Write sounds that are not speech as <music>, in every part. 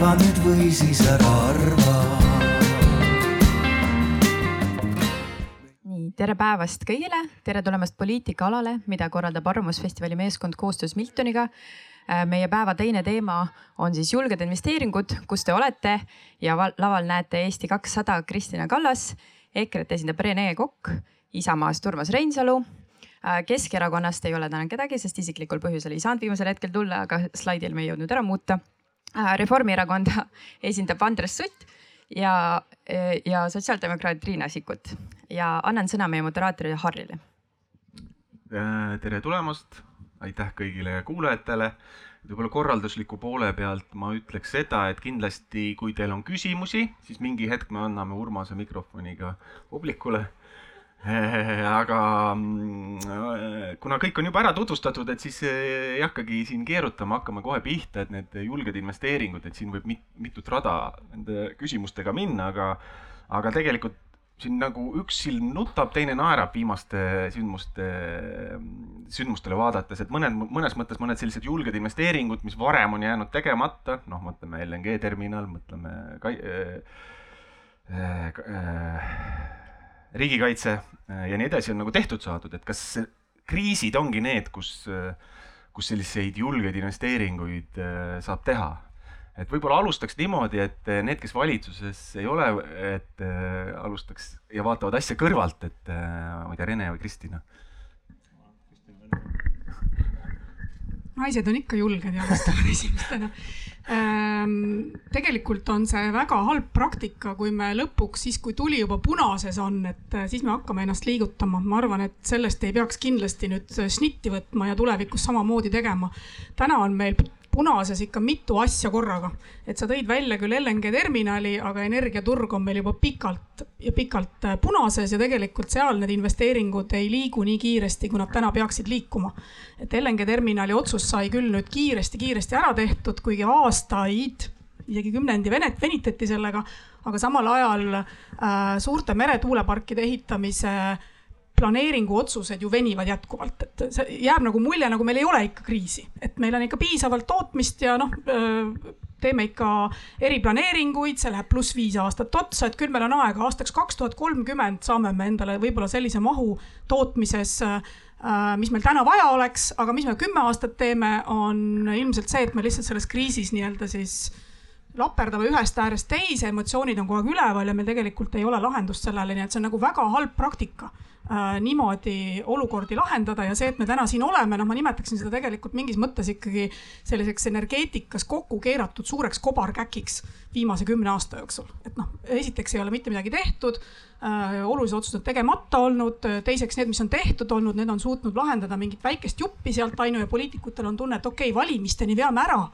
arva nüüd või siis ära arva. tere päevast kõigile, tere tulemast poliitikaalale, mida korraldab Arvamusfestivali meeskond koostöös Miltoniga Äh, meie päeva teine teema on siis julged investeeringud, kus te olete ja laval näete Eesti kakssada Kristina Kallas, EKRE-t esindab Rene Kokk, Isamaast Urmas Reinsalu. Äh, Keskerakonnast ei ole täna kedagi, sest isiklikul põhjusel ei saanud viimasel hetkel tulla, aga slaidil me ei jõudnud ära muuta. Äh, Reformierakonda <laughs> esindab Andres Sutt ja, ja sotsiaaldemokraat Riina Sikkut ja annan sõna meie moderaatorile Harrile. tere tulemast aitäh kõigile kuulajatele. võib-olla korraldusliku poole pealt ma ütleks seda, et kindlasti, kui teil on küsimusi, siis mingi hetk me anname Urmase mikrofoniga publikule <laughs> aga mm, kuna kõik on juba ära tutvustatud, et siis ei hakkagi siin keerutama, hakkame kohe pihta, et need julged investeeringud, et siin võib mit, mitut rada nende küsimustega minna, aga, aga tegelikult siin nagu üks silm nutab, teine naerab viimaste sündmuste, sündmustele vaadates, et mõned, mõnes mõttes mõned sellised julged investeeringud, mis varem on jäänud tegemata, noh, mõtleme LNG terminal, mõtleme kai, äh, äh, äh, riigikaitse äh, ja nii edasi on nagu tehtud saadud, et kas kriisid ongi need, kus, kus selliseid julgeid investeeringuid äh, saab teha et võib-olla alustaks niimoodi, et need, kes valitsuses ei ole, et äh, alustaks ja vaatavad asja kõrvalt, et äh, ma ei tea, Rene või Kristina. naised on ikka julged ja alustavad esimestena. Tegelikult on see väga halb praktika, kui me lõpuks, siis kui tuli juba punases on, et siis me hakkame ennast liigutama. ma arvan, et sellest ei peaks kindlasti nüüd šnitti võtma ja tulevikus samamoodi tegema. täna on meil punases ikka mitu asja korraga. et sa tõid välja küll LNG terminali, aga energiaturg on meil juba pikalt ja pikalt äh, punases ja tegelikult seal need investeeringud ei liigu nii kiiresti, kui nad täna peaksid liikuma. et LNG terminali otsus sai küll nüüd kiiresti-kiiresti ära tehtud, kuigi aastaid isegi kümnendi venet-, venitati sellega, aga samal ajal äh, suurte meretuuleparkide ehitamise äh, planeeringu otsused ju venivad jätkuvalt, et see jääb nagu mulje, nagu meil ei ole ikka kriisi, et meil on ikka piisavalt tootmist ja noh, teeme ikka eriplaneeringuid, see läheb pluss viis aastat otsa, et küll meil on aega, aastaks kaks tuhat kolmkümmend saame me endale võib-olla sellise mahu tootmises mis meil täna vaja oleks, aga mis me kümme aastat teeme, on ilmselt see, et me lihtsalt selles kriisis nii-öelda siis laperdame ühest äärest teise, emotsioonid on kogu aeg üleval ja meil tegelikult ei ole lahendust sellele, nii et see on nagu väga halb praktika niimoodi olukordi lahendada ja see, et me täna siin oleme, noh, ma nimetaksin seda tegelikult mingis mõttes ikkagi selliseks energeetikas kokku keeratud suureks kobarkäkiks viimase kümne aasta jooksul. et noh, esiteks ei ole mitte midagi tehtud äh,, olulised otsused tegemata olnud, teiseks need, mis on tehtud olnud, need on suutnud lahendada mingit väikest juppi sealt ainu ja poliitikutel on tunne, et okei okay,, valimisteni veame ära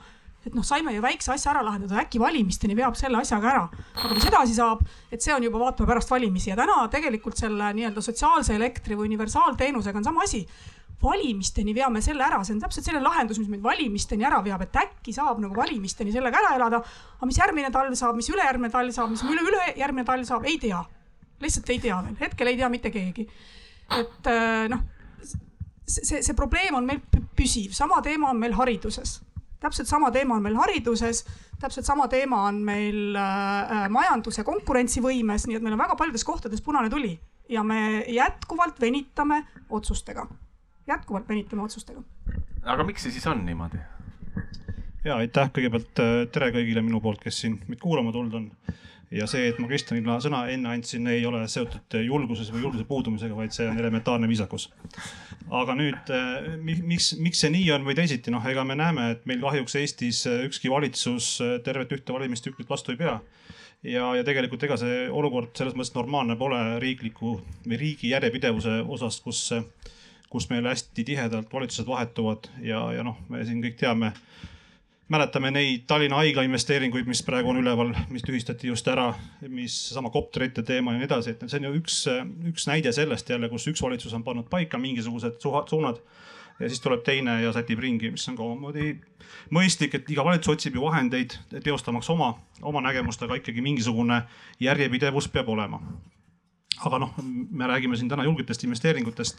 et noh, saime ju väikse asja ära lahendada, äkki valimisteni veab selle asjaga ära. aga mis edasi saab, et see on juba vaatame pärast valimisi ja täna tegelikult selle nii-öelda sotsiaalse elektri või universaalteenusega on sama asi valimisteni veame selle ära, see on täpselt selline lahendus, mis meid valimisteni ära veab, et äkki saab nagu valimisteni sellega ära elada. aga mis järgmine talv saab, mis ülejärgmine talv saab, mis üle-ülejärgmine talv saab, ei tea. lihtsalt ei tea veel, hetkel ei tea mitte keegi. et äh, noh, see, see probleem on meil püsiv, sama teema on meil hariduses täpselt sama teema on meil hariduses, täpselt sama teema on meil äh, majanduse konkurentsivõimes, nii et meil on väga paljudes kohtades punane tuli ja me jätkuvalt venitame otsustega, jätkuvalt venitame otsustega. aga miks see siis on niimoodi? ja aitäh kõigepealt äh, tere kõigile minu poolt, kes siin meid kuulama tulnud on ja see, et ma Kristjanile sõna enne andsin, ei ole seotud julguses või julguse puudumisega, vaid see on elementaarne viisakus. aga nüüd, eh, miks, miks see nii on või teisiti, noh, ega me näeme, et meil kahjuks Eestis eh, ükski valitsus eh, tervet ühte valimistsüklit vastu ei pea ja, ja tegelikult ega see olukord selles mõttes normaalne pole riikliku või riigi järjepidevuse osas, kus, kus meil hästi tihedalt valitsused vahetuvad ja, ja noh, me siin kõik teame mäletame neid Tallinna Haigla investeeringuid, mis praegu on üleval, mis tühistati just ära, mis sama kopterite teema ja nii edasi, et see on ju üks, üks näide sellest jälle, kus üks valitsus on pannud paika mingisugused suunad ja siis tuleb teine ja sätib ringi, mis on ka omamoodi mõistlik, et iga valitsus otsib ju vahendeid teostamaks oma, oma nägemust, aga ikkagi mingisugune järjepidevus peab olema. aga noh, me räägime siin täna julgetest investeeringutest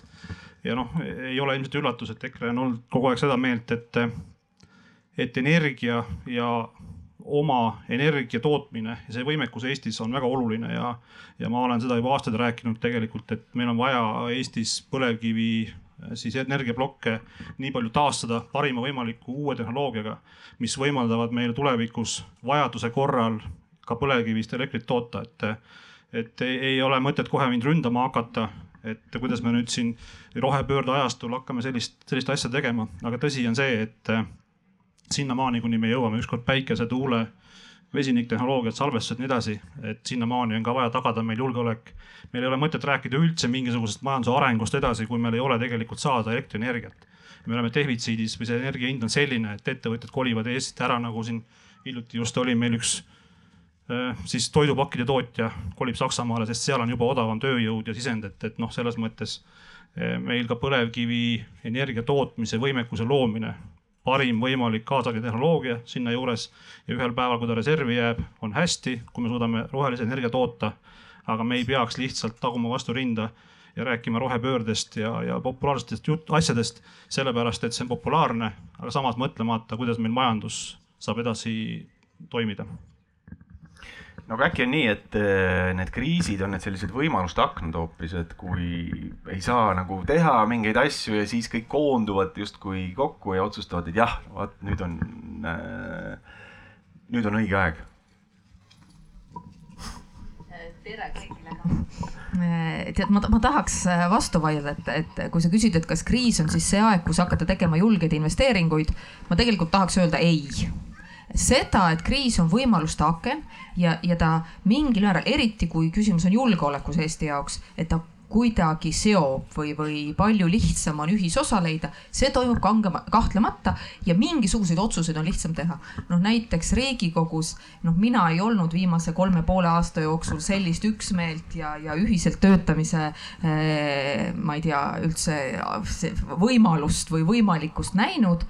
ja noh, ei ole ilmselt üllatus, et EKRE on olnud kogu aeg seda meelt, et et energia ja oma energia tootmine ja see võimekus Eestis on väga oluline ja, ja ma olen seda juba aastaid rääkinud tegelikult, et meil on vaja Eestis põlevkivi äh, siis energiaplokke nii palju taastada parima võimaliku uue tehnoloogiaga, mis võimaldavad meil tulevikus vajaduse korral ka põlevkivist elektrit toota, et, et ei, ei ole mõtet kohe mind ründama hakata et kuidas me nüüd siin rohepöörde ajastul hakkame sellist, sellist asja tegema, aga tõsi on see, et sinnamaani, kuni me jõuame ükskord päikese, tuule, vesiniktehnoloogiad, salvestused, nii edasi, et sinnamaani on ka vaja tagada meil julgeolek. meil ei ole mõtet rääkida üldse mingisugusest majanduse arengust edasi, kui meil ei ole tegelikult saada elektrienergiat. me oleme defitsiidis või see energia hind on selline, et ettevõtted kolivad Eestist ära, nagu siin hiljuti just oli meil üks äh, siis toidupakkide tootja kolib Saksamaale, sest seal on juba odavam tööjõud ja sisend, et, et noh, selles mõttes äh, meil ka põlevkivi energia tootmise võimekuse loomine parim võimalik kaasaegne tehnoloogia sinna juures ja ühel päeval, kui ta reservi jääb, on hästi, kui me suudame rohelise energia toota. aga me ei peaks lihtsalt taguma vastu rinda ja rääkima rohepöördest ja, ja populaarsetest jutt, asjadest, sellepärast et see on populaarne, aga samas mõtlemata, kuidas meil majandus saab edasi toimida no aga äkki on nii, et äh, need kriisid on need sellised võimaluste aknad hoopis, et kui ei saa nagu teha mingeid asju ja siis kõik koonduvad justkui kokku ja otsustavad, et jah, vot nüüd on, äh, nüüd on õige aeg. tere kõigile äh, tead, ma, ma tahaks vastu vaielda, et, et kui sa küsid, et kas kriis on siis see aeg, kus hakata tegema julgeid investeeringuid, ma tegelikult tahaks öelda ei seda, et kriis on võimaluste aken ja, ja ta mingil määral, eriti kui küsimus on julgeolekus Eesti jaoks, et ta kuidagi seob või, või palju lihtsam on ühisosa leida, see toimub kangema, kahtlemata ja mingisuguseid otsuseid on lihtsam teha. noh, näiteks Riigikogus, noh, mina ei olnud viimase kolme poole aasta jooksul sellist üksmeelt ja, ja ühiselt töötamise eh,, ma ei tea, üldse võimalust või võimalikkust näinud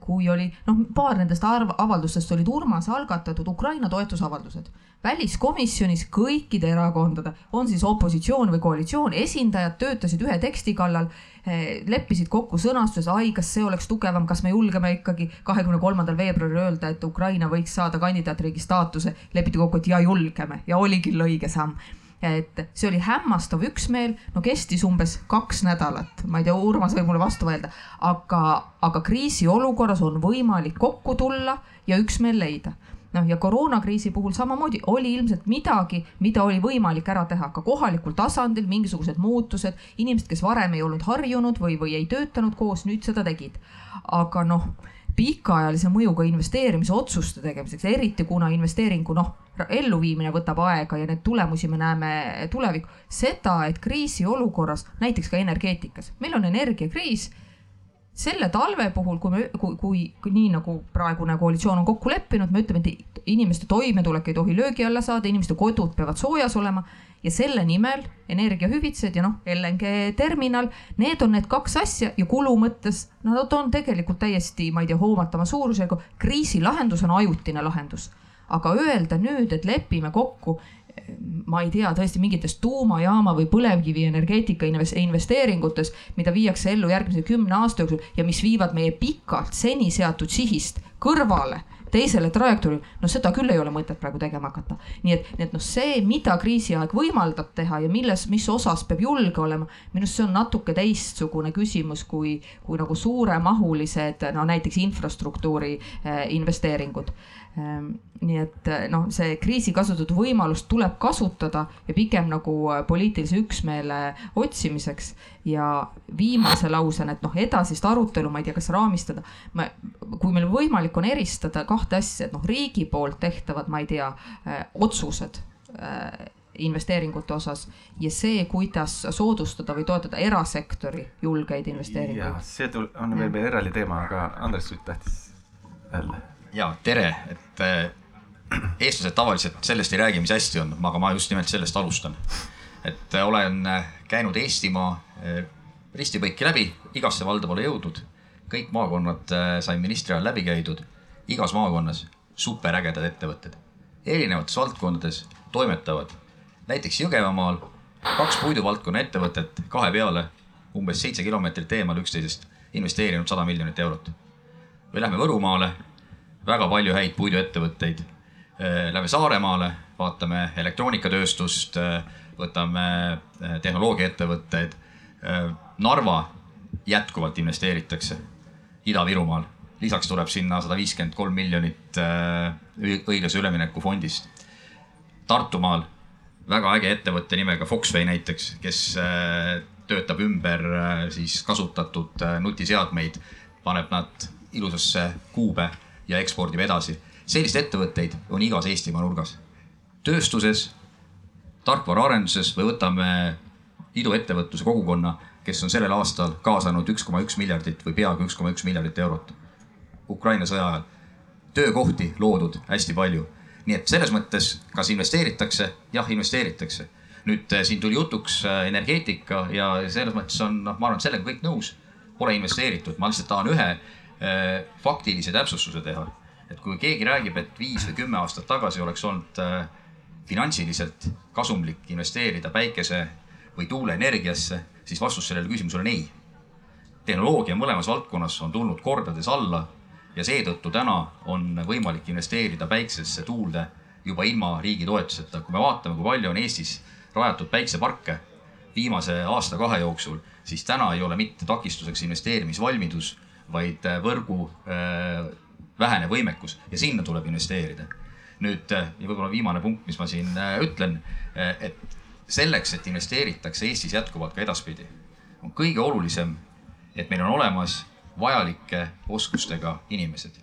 kui oli, noh, paar nendest avaldustest olid Urmase algatatud Ukraina toetusavaldused. väliskomisjonis kõikide erakondade, on siis opositsioon või koalitsioon, esindajad töötasid ühe teksti kallal, äh, leppisid kokku sõnastuses, ai, kas see oleks tugevam, kas me julgeme ikkagi kahekümne kolmandal veebruaril öelda, et Ukraina võiks saada kandidaatriigi staatuse, lepiti kokku, et ja julgeme. Ja oli küll õige samm et see oli hämmastav üksmeel, no kestis umbes kaks nädalat, ma ei tea, Urmas võib mulle vastu vaielda, aga, aga kriisiolukorras on võimalik kokku tulla ja üksmeel leida. Noh, ja koroonakriisi puhul samamoodi oli ilmselt midagi, mida oli võimalik ära teha. Ka kohalikul tasandil, mingisugused muutused, inimesed, kes varem ei olnud harjunud või, või ei töötanud koos, nüüd seda tegid. aga noh pikaajalise mõjuga investeerimisotsuste tegemiseks, eriti kuna investeeringu noh, elluviimine võtab aega ja neid tulemusi me näeme tulevikku. seda, et kriisiolukorras, näiteks ka energeetikas, meil on energiakriis selle talve puhul, kui me, kui, kui, kui nii nagu praegune koalitsioon on kokku leppinud, me ütleme, et inimeste toimetulek ei tohi löögi alla saada, inimeste kodud peavad soojas olema ja selle nimel energiahüvitised ja noh, LNG terminal, need on need kaks asja ja kulu mõttes nad on tegelikult täiesti, ma ei tea, hoomatama suurusjärgu. kriisi lahendus on ajutine lahendus, aga öelda nüüd, et lepime kokku ma ei tea, tõesti mingites tuumajaama või põlevkivienergeetika investeeringutes, mida viiakse ellu järgmise kümne aasta jooksul ja mis viivad meie pikalt seni seatud sihist kõrvale teisele trajektoorile, no seda küll ei ole mõtet praegu tegema hakata. nii et, nii et noh, see, mida kriisiaeg võimaldab teha ja milles, mis osas peab julge olema, minu arust see on natuke teistsugune küsimus kui, kui nagu suuremahulised no näiteks infrastruktuuri eh, investeeringud nii et eh, noh, see kriisi kasutatud võimalust tuleb kasutada ja pigem nagu eh, poliitilise üksmeele otsimiseks. ja viimase lausena, et noh, edasist arutelu, ma ei tea, kas raamistada, kui meil võimalik on eristada kahte asja, et noh, riigi poolt tehtavad, ma ei tea, eh, otsused investeeringute osas ja see, kuidas soodustada või toetada erasektori julgeid investeeringuid. see on veel meil eraldi teema, aga Andres Sutt tahtis jälle ja tere, et äh, eestlased tavaliselt sellest ei räägi, mis hästi on, aga ma just nimelt sellest alustan. et äh, olen äh, käinud Eestimaa risti-põiki läbi, igasse valda pole jõudnud. kõik maakonnad sain ministri ajal läbi käidud, igas maakonnas superägedad ettevõtted, erinevates valdkondades toimetavad. näiteks Jõgevamaal kaks puiduvaldkonna ettevõtet kahe peale, umbes seitse kilomeetrit eemal üksteisest, investeerinud sada miljonit eurot. või lähme Võrumaale väga palju häid puiduettevõtteid. Lähme Saaremaale, vaatame elektroonikatööstust, võtame tehnoloogiaettevõtted. Narva jätkuvalt investeeritakse Ida-Virumaal, lisaks tuleb sinna sada viiskümmend kolm miljonit õiglase ülemineku fondist. Tartumaal väga äge ettevõtte nimega Foxway näiteks, kes töötab ümber siis kasutatud nutiseadmeid, paneb nad ilusasse kuube ja ekspordib edasi. selliseid ettevõtteid on igas Eestimaa nurgas. tööstuses, tarkvaraarenduses või võtame iduettevõtluse kogukonna, kes on sellel aastal kaasanud üks koma üks miljardit või peaaegu üks koma üks miljardit eurot Ukraina sõja ajal. töökohti loodud hästi palju. nii et selles mõttes, kas investeeritakse? jah, investeeritakse. nüüd siin tuli jutuks energeetika ja selles mõttes on, noh, ma arvan, et sellega kõik nõus. Pole investeeritud, ma lihtsalt tahan ühe faktilise täpsustuse teha. et kui keegi räägib, et viis või kümme aastat tagasi oleks olnud äh, finantsiliselt kasumlik investeerida päikese või tuuleenergiasse, siis vastus sellele küsimusele on ei. tehnoloogia mõlemas valdkonnas on tulnud kordades alla ja seetõttu täna on võimalik investeerida päiksesse, tuulde juba ilma riigi toetuseta. kui me vaatame, kui palju on Eestis rajatud päikseparke viimase aasta-kahe jooksul, siis täna ei ole mitte takistuseks investeerimisvalmidus vaid äh, võrgu äh, vähene võimekus ja sinna tuleb investeerida. nüüd äh, ja võib-olla viimane punkt, mis ma siin ütlen, et selleks, et investeeritakse Eestis jätkuvalt ka edaspidi, on kõige olulisem, et meil on olemas vajalike oskustega inimesed.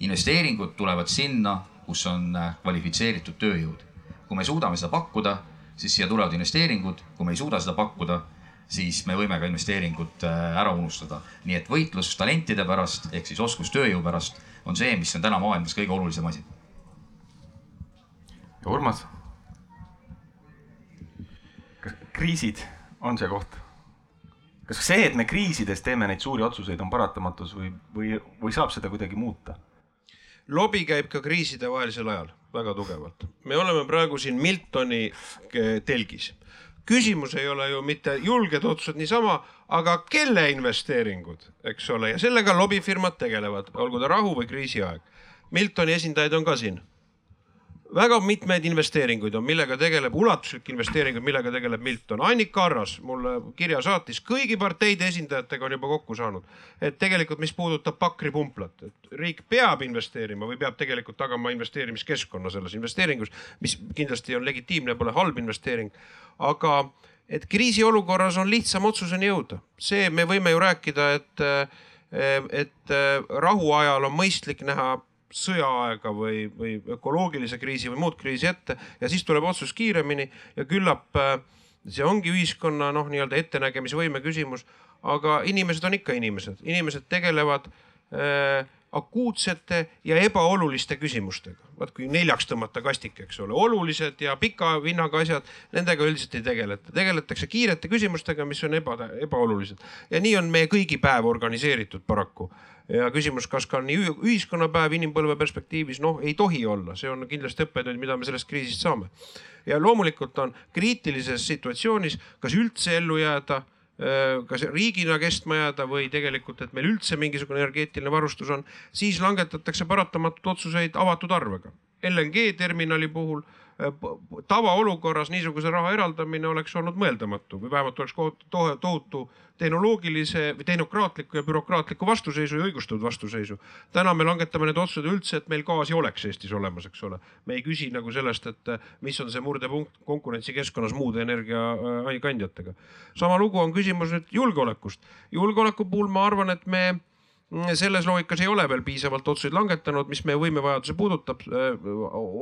investeeringud tulevad sinna, kus on kvalifitseeritud tööjõud. kui me suudame seda pakkuda, siis siia tulevad investeeringud, kui me ei suuda seda pakkuda siis me võime ka investeeringud äh, ära unustada. nii et võitlus talentide pärast ehk siis oskustööjõu pärast on see, mis on täna maailmas kõige olulisem asi. ja Urmas? kas kriisid on see koht? kas see, et me kriisides teeme neid suuri otsuseid, on paratamatus või, või, või saab seda kuidagi muuta? lobi käib ka kriisidevahelisel ajal väga tugevalt. me oleme praegu siin Miltoni telgis küsimus ei ole ju mitte julged otsused niisama, aga kelle investeeringud, eks ole, ja sellega lobifirmad tegelevad, olgu ta rahu või kriisiaeg. Miltoni esindajaid on ka siin väga mitmeid investeeringuid on, millega tegeleb, ulatuslikke investeeringuid, millega tegeleb Milton. Annika Arras mulle kirja saatis, kõigi parteide esindajatega on juba kokku saanud. et tegelikult, mis puudutab Pakri pumplat, et riik peab investeerima või peab tegelikult tagama investeerimiskeskkonna selles investeeringus, mis kindlasti on legitiimne, pole halb investeering. aga et kriisiolukorras on lihtsam otsuseni jõuda, see me võime ju rääkida, et et rahuajal on mõistlik näha sõjaaega või, või ökoloogilise kriisi või muud kriisi ette ja siis tuleb otsus kiiremini ja küllap äh, see ongi ühiskonna noh, nii-öelda ettenägemisvõime küsimus. aga inimesed on ikka inimesed, inimesed tegelevad äh, akuutsete ja ebaoluliste küsimustega. vaat kui neljaks tõmmata kastik, eks ole, olulised ja pika vinnaga asjad, nendega üldiselt ei tegeleta, tegeletakse kiirete küsimustega, mis on eba, ebaolulised ja nii on meie kõigi päev organiseeritud paraku ja küsimus, kas ka nii ühiskonnapäev inimpõlve perspektiivis, noh, ei tohi olla, see on kindlasti õppetund, mida me sellest kriisist saame. ja loomulikult on kriitilises situatsioonis, kas üldse ellu jääda, äh, kas riigina kestma jääda või tegelikult, et meil üldse mingisugune energeetiline varustus on, siis langetatakse paratamatult otsuseid avatud arvega. LNG terminali puhul Äh, tavaolukorras niisuguse raha eraldamine oleks olnud mõeldamatu või vähemalt oleks tohutu tehnoloogilise või tehnokraatliku ja bürokraatliku vastuseisu ja õigustatud vastuseisu. täna me langetame need otsused üldse, et meil gaasi oleks Eestis olemas, eks ole. me ei küsi nagu sellest, et mis on see murdepunkt konkurentsikeskkonnas muude energiakandjatega. sama lugu on küsimus nüüd julgeolekust. julgeoleku puhul ma arvan, et me selles loogikas ei ole veel piisavalt otsuseid langetanud, mis meie võimevajaduse puudutab.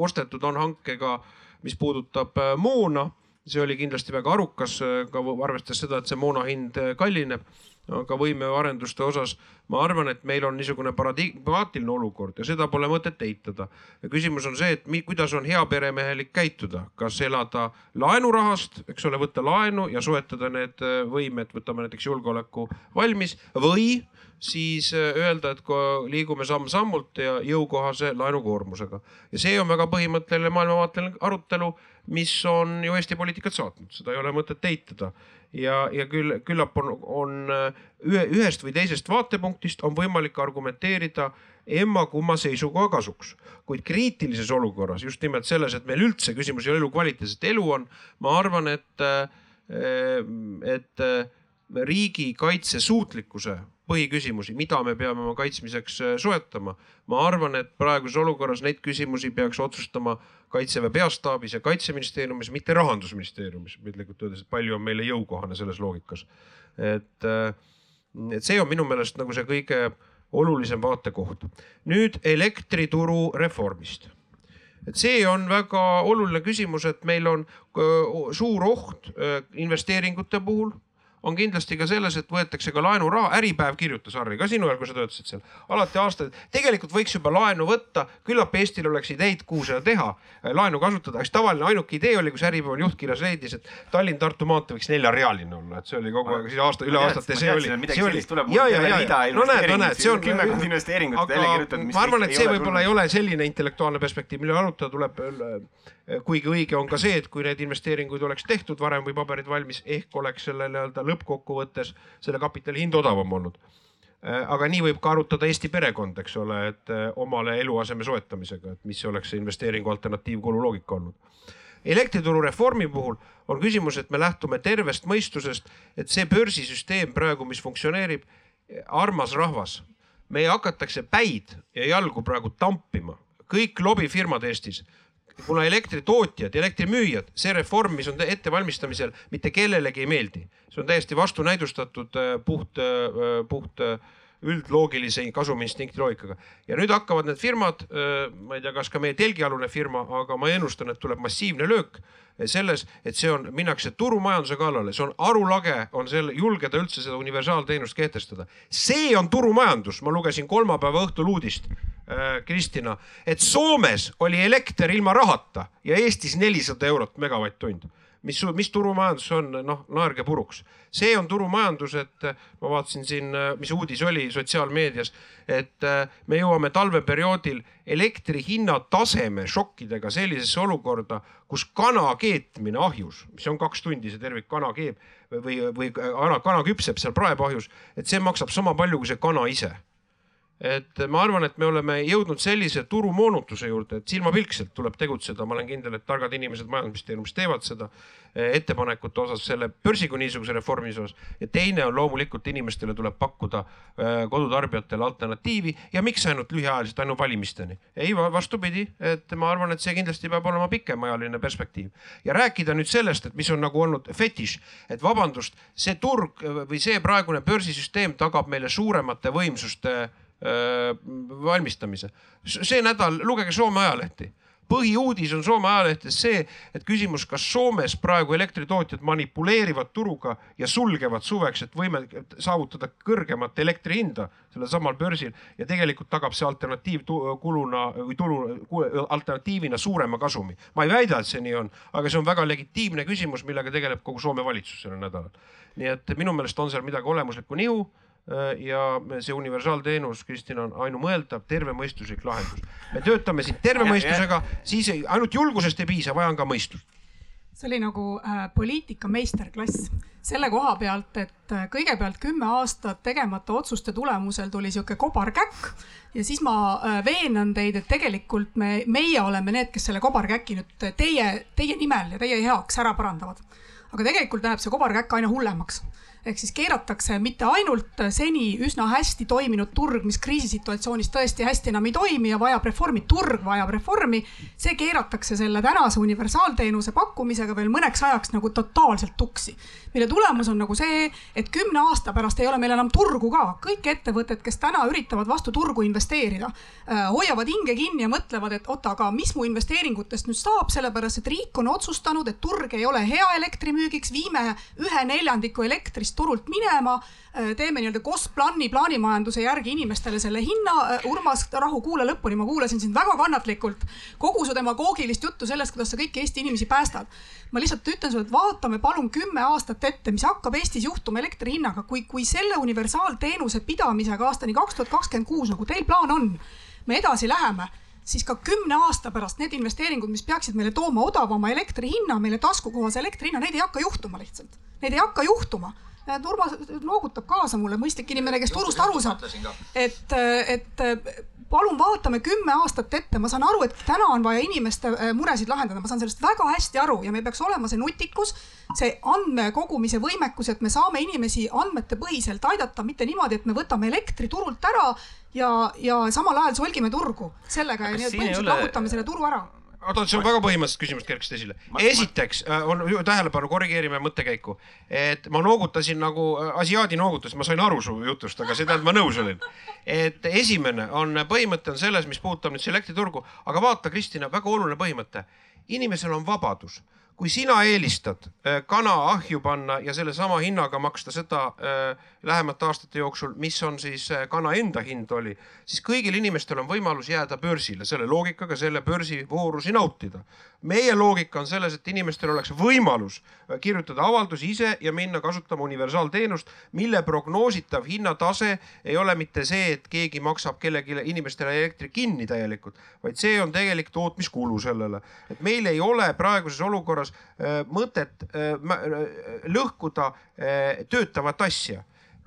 ostetud on hankega, mis puudutab äh, moona, see oli kindlasti väga arukas, äh, ka arvestades seda, et see moona hind äh, kallineb. aga võimearenduste osas ma arvan, et meil on niisugune paradigmaatiline olukord ja seda pole mõtet eitada. küsimus on see, et mi, kuidas on heaperemehelik käituda, kas elada laenurahast, eks ole, võtta laenu ja soetada need võimed, võtame näiteks julgeoleku valmis või siis äh, öelda, et liigume samm-sammult ja jõukohase laenukoormusega. ja see on väga põhimõtteline maailmavaateline arutelu, mis on ju Eesti poliitikat saatnud, seda ei ole mõtet eitada. ja, ja küll, küllap on, on ühe, ühest või teisest vaatepunktist on võimalik argumenteerida emma-kumma seisukoha kasuks. kuid kriitilises olukorras, just nimelt selles, et meil üldse küsimus ei ole elukvaliteedis, et elu on, ma arvan, et, et riigi kaitsesuutlikkuse põhiküsimusi, mida me peame oma kaitsmiseks äh, soetama. ma arvan, et praeguses olukorras neid küsimusi peaks otsustama kaitseväe peastaabis ja kaitseministeeriumis, mitte rahandusministeeriumis, piltlikult öeldes, et palju on meile jõukohane selles loogikas. et, äh, et see on minu meelest nagu see kõige olulisem vaatekoht. nüüd elektrituru reformist et see on väga oluline küsimus, et meil on äh, suur oht investeeringute puhul on kindlasti ka selles, et võetakse ka laenuraha, Äripäev kirjutas, Harri, ka sinu ajal, kui sa töötasid seal, alati aastaid, tegelikult võiks juba laenu võtta, küllap Eestil oleks ideid, kuhu seda teha, laenu kasutada, eks tavaline ainuke idee oli, kus Äripäeval juhtkirjas leidis, et Tallinn-Tartu maantee võiks neljarealine olla, et see oli kogu aeg siis aasta, üle aastate, see oli. ja, ja, ja, no näed, no näed, see on. kümmekond investeeringut välja kirjutatud. ma arvan, et see võib-olla ei ole selline intellektuaalne perspektiiv, mille arutada tuleb kuigi õige on ka see, et kui neid investeeringuid oleks tehtud varem või paberid valmis, ehk oleks selle nii-öelda lõppkokkuvõttes selle kapitali hind odavam olnud. Äh, aga nii võib ka arutada Eesti perekond, eks ole, et äh, omale eluaseme soetamisega, et mis oleks see investeeringu alternatiivkulu loogika olnud. elektrituru reformi puhul on küsimus, et me lähtume tervest mõistusest, et see börsisüsteem praegu, mis funktsioneerib, armas rahvas, meie hakatakse päid ja jalgu praegu tampima kõik lobifirmad Eestis kuna elektritootjad, elektrimüüjad, see reform, mis on ettevalmistamisel, mitte kellelegi ei meeldi. see on täiesti vastunäidustatud äh, puht, äh, puht äh, üldloogilise kasumiinstinkti loogikaga. ja nüüd hakkavad need firmad, ma ei tea, kas ka meie telgialune firma, aga ma ennustan, et tuleb massiivne löök selles, et see on, minnakse turumajanduse kallale, see on arulage, on selle, julgeda üldse seda universaalteenust kehtestada. see on turumajandus, ma lugesin kolmapäeva õhtul uudist äh,, Kristina, et Soomes oli elekter ilma rahata ja Eestis nelisada eurot megavatt-tund mis, mis turumajandus on, noh, naerge puruks. see on turumajandus, et ma vaatasin siin, mis uudis oli sotsiaalmeedias, et me jõuame talveperioodil elektri hinna taseme šokkidega sellisesse olukorda, kus kana keetmine ahjus, mis on kaks tundi see tervik kana keeb või, või kana, küpseb seal praepahjus, et see maksab sama palju kui see kana ise et ma arvan, et me oleme jõudnud sellise turumoonutuse juurde, et silmapilkselt tuleb tegutseda, ma olen kindel, et targad inimesed majandusministeeriumis teevad seda eh, ettepanekute osas selle börsi kui niisuguse reformi osas. ja teine on loomulikult inimestele tuleb pakkuda eh, kodutarbijatele alternatiivi ja miks ainult lühiajaliselt ainult valimisteni. ei, vastupidi, et ma arvan, et see kindlasti peab olema pikemaajaline perspektiiv ja rääkida nüüd sellest, et mis on nagu olnud fetiš, et vabandust, see turg või see praegune börsisüsteem tagab meile suuremate võimsuste valmistamise. see nädal lugege Soome ajalehti põhiuudis on Soome ajalehtedes see, et küsimus, kas Soomes praegu elektritootjad manipuleerivad turuga ja sulgevad suveks, et võime saavutada kõrgemat elektri hinda sellel samal börsil ja tegelikult tagab see alternatiivkuluna või tulu, alternatiivina suurema kasumi. ma ei väida, et see nii on, aga see on väga legitiimne küsimus, millega tegeleb kogu Soome valitsus sellel nädalal. nii et minu meelest on seal midagi olemuslikku nihu Äh, ja see universaalteenus, Kristina, on ainumõeldav, tervemõistuslik lahendus. me töötame siin terve mõistusega, siis ei, ainult julgusest ei piisa, vaja on ka mõistust see oli nagu äh, poliitika meisterklass selle koha pealt, et äh, kõigepealt kümme aastat tegemata otsuste tulemusel tuli sihuke kobarkäkk ja siis ma äh, veenan teid, et tegelikult me, meie oleme need, kes selle kobarkäki nüüd teie, teie nimel ja teie heaks ära parandavad. aga tegelikult läheb see kobarkäkk aina hullemaks ehk siis keeratakse mitte ainult seni üsna hästi toiminud turg, mis kriisisituatsioonis tõesti hästi enam ei toimi ja vajab reformi, turg vajab reformi. see keeratakse selle tänase universaalteenuse pakkumisega veel mõneks ajaks nagu totaalselt tuksi. mille tulemus on nagu see, et kümne aasta pärast ei ole meil enam turgu ka. kõik ettevõtted, kes täna üritavad vastu turgu investeerida, äh, hoiavad hinge kinni ja mõtlevad, et oota, aga mis mu investeeringutest nüüd saab, sellepärast et riik on otsustanud, et turg ei ole hea elektrimüügiks, viime ühe neljandiku elektrist Eestist turult minema, äh, teeme nii-öelda cost-plan'i plaanimajanduse järgi inimestele selle hinna. Äh, Urmas Rahu, kuula lõpuni, ma kuulasin sind väga kannatlikult, kogu su demagoogilist juttu sellest, kuidas sa kõiki Eesti inimesi päästad. ma lihtsalt ütlen sulle, et vaatame palun kümme aastat ette, mis hakkab Eestis juhtuma elektri hinnaga, kui, kui selle universaalteenuse pidamisega aastani kaks tuhat kakskümmend kuus, nagu teil plaan on, me edasi läheme siis ka kümne aasta pärast need investeeringud, mis peaksid meile tooma odavama elektri hinna, meile taskukohase elektri hinna, neid ei hakka juhtuma lihtsalt. Neid ei hakka juhtuma. Urmas noogutab kaasa mulle, mõistlik inimene, kes turust aru saab. et, et palun vaatame kümme aastat ette, ma saan aru, et täna on vaja inimeste äh, muresid lahendada, ma saan sellest väga hästi aru ja meil peaks olema see nutikus, see andmekogumise võimekus, et me saame inimesi andmete põhiselt aidata, mitte niimoodi, et me võtame elektri turult ära ja, ja samal ajal solgime turgu. Sellega ja nii, et põhimõtteliselt lahutame selle turu ära oota, see on väga põhimõttelised küsimused kerkisid esile. esiteks äh, on tähelepanu, korrigeerime mõttekäiku, et ma noogutasin nagu äh, asiaadi noogutas, ma sain aru su jutust, aga see tähendab, ma nõus olin. et esimene on, põhimõte on selles, mis puudutab nüüd selektriturgu, aga vaata, Kristina, väga oluline põhimõte. inimesel on vabadus kui sina eelistad äh, kana ahju panna ja sellesama hinnaga maksta seda äh, lähemate aastate jooksul, mis on siis äh, kana enda hind oli, siis kõigil inimestel on võimalus jääda börsile, selle loogikaga selle börsivoorusi nautida meie loogika on selles, et inimestel oleks võimalus äh, kirjutada avaldus ise ja minna kasutama universaalteenust, mille prognoositav hinnatase ei ole mitte see, et keegi maksab kellelegi inimestele elektri kinni täielikult, vaid see on tegelik tootmiskulu sellele. et meil ei ole praeguses olukorras äh, mõtet äh, lõhkuda töötavat asja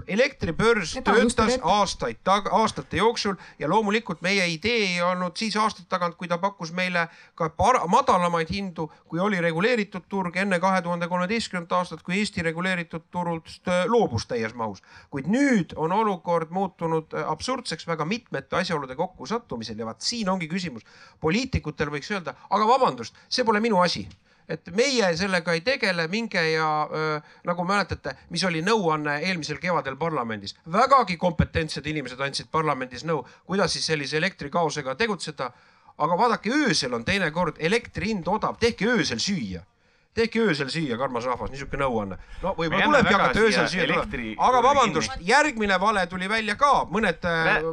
elektribörs töötas aastaid, aastate jooksul ja loomulikult meie idee ei olnud siis aastate tagant, kui ta pakkus meile ka madalamaid hindu, kui oli reguleeritud turg enne kahe tuhande kolmeteistkümnendat aastat, kui Eesti reguleeritud turust äh, loobus täies mahus. kuid nüüd on olukord muutunud äh, absurdseks väga mitmete asjaolude kokkusattumisel ja vaat siin ongi küsimus. poliitikutel võiks öelda, aga vabandust, see pole minu asi et meie sellega ei tegele, minge ja öö, nagu mäletate, mis oli nõuanne eelmisel kevadel parlamendis, vägagi kompetentsed inimesed andsid parlamendis nõu, kuidas siis sellise elektrikaosega tegutseda. aga vaadake, öösel on teinekord elektri hind odav, tehke öösel süüa tehke öösel süüa, karmas rahvas, niisugune nõuanne. no võib-olla tulebki hakata öösel süüa elektri... aga vabandust, järgmine vale tuli välja ka mõned äh,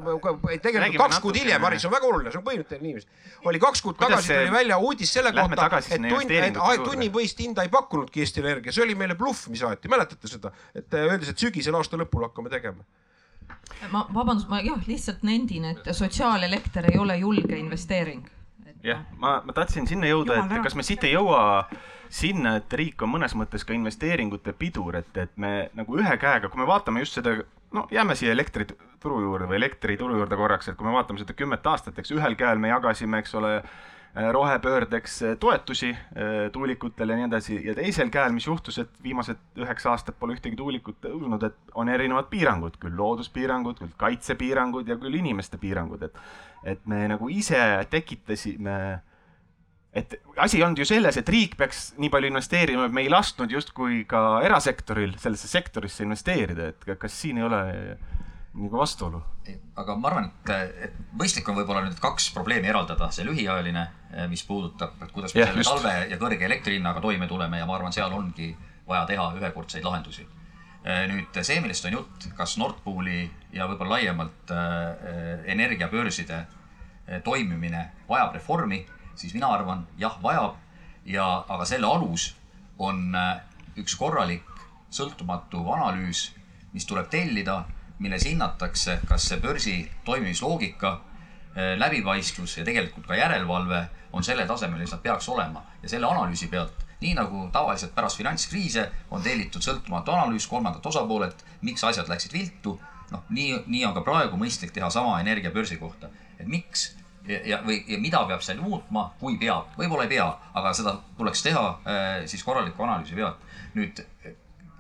tegelikult kaks kuud hiljem, Maris, see on väga oluline, see on põhimõtteline inimene. oli kaks kuud tagasi tuli välja uudis selle kohta, et tund, et tunnipõhist hinda ei pakkunudki Eesti Energia, see oli meile bluff, mis aeti, mäletate seda, et äh, öeldes, et sügisel aasta lõpul hakkame tegema. Ma vabandust, ma jah, lihtsalt nendin, et sotsiaalelekter ei ole julge investeering. jah, ma, ma tahtsin sinna jõuda, et kas me siit ei jõua sinna, et riik on mõnes mõttes ka investeeringute pidur, et, et me nagu ühe käega, kui me vaatame just seda, no jääme siia elektrituru juurde või elektrituru juurde korraks, et kui me vaatame seda kümmet aastat, eks ühel käel me jagasime, eks ole, rohepöördeks toetusi eh, tuulikutele ja nii edasi ja teisel käel, mis juhtus, et viimased üheksa aastat pole ühtegi tuulikut tõusnud, et on erinevad piirangud, küll looduspiirangud, küll kaitsepiirangud ja küll inimeste piirangud, et et me nagu ise tekitasime et asi ei olnud ju selles, et riik peaks nii palju investeerima, et me ei lasknud justkui ka erasektoril sellesse sektorisse investeerida, et kas siin ei ole nagu vastuolu? aga ma arvan, et, et mõistlik on võib-olla nüüd kaks probleemi eraldada, see lühiajaline, mis puudutab, et kuidas me yeah, selle talve ja kõrge elektrihinnaga toime tuleme ja ma arvan, seal ongi vaja teha ühekordseid lahendusi. nüüd see, millest on jutt, kas Nord Pooli ja võib-olla laiemalt äh, energiabörside toimimine vajab reformi siis mina arvan, jah, vajab. Ja, aga selle alus on äh, üks korralik sõltumatu analüüs, mis tuleb tellida, milles hinnatakse, kas see börsi toimimisloogika, äh, läbipaistvus ja tegelikult ka järelevalve on sellel tasemel, mis nad peaks olema. Ja selle analüüsi pealt nii nagu tavaliselt pärast finantskriise on tellitud sõltumatu analüüs kolmandalt osapoolelt, miks asjad läksid viltu. noh, nii, nii on ka praegu mõistlik teha sama energiabörsi kohta, et miks ja, või ja mida peab seal muutma, kui peab, võib-olla ei pea, aga seda tuleks teha äh, siis korraliku analüüsi pealt. nüüd,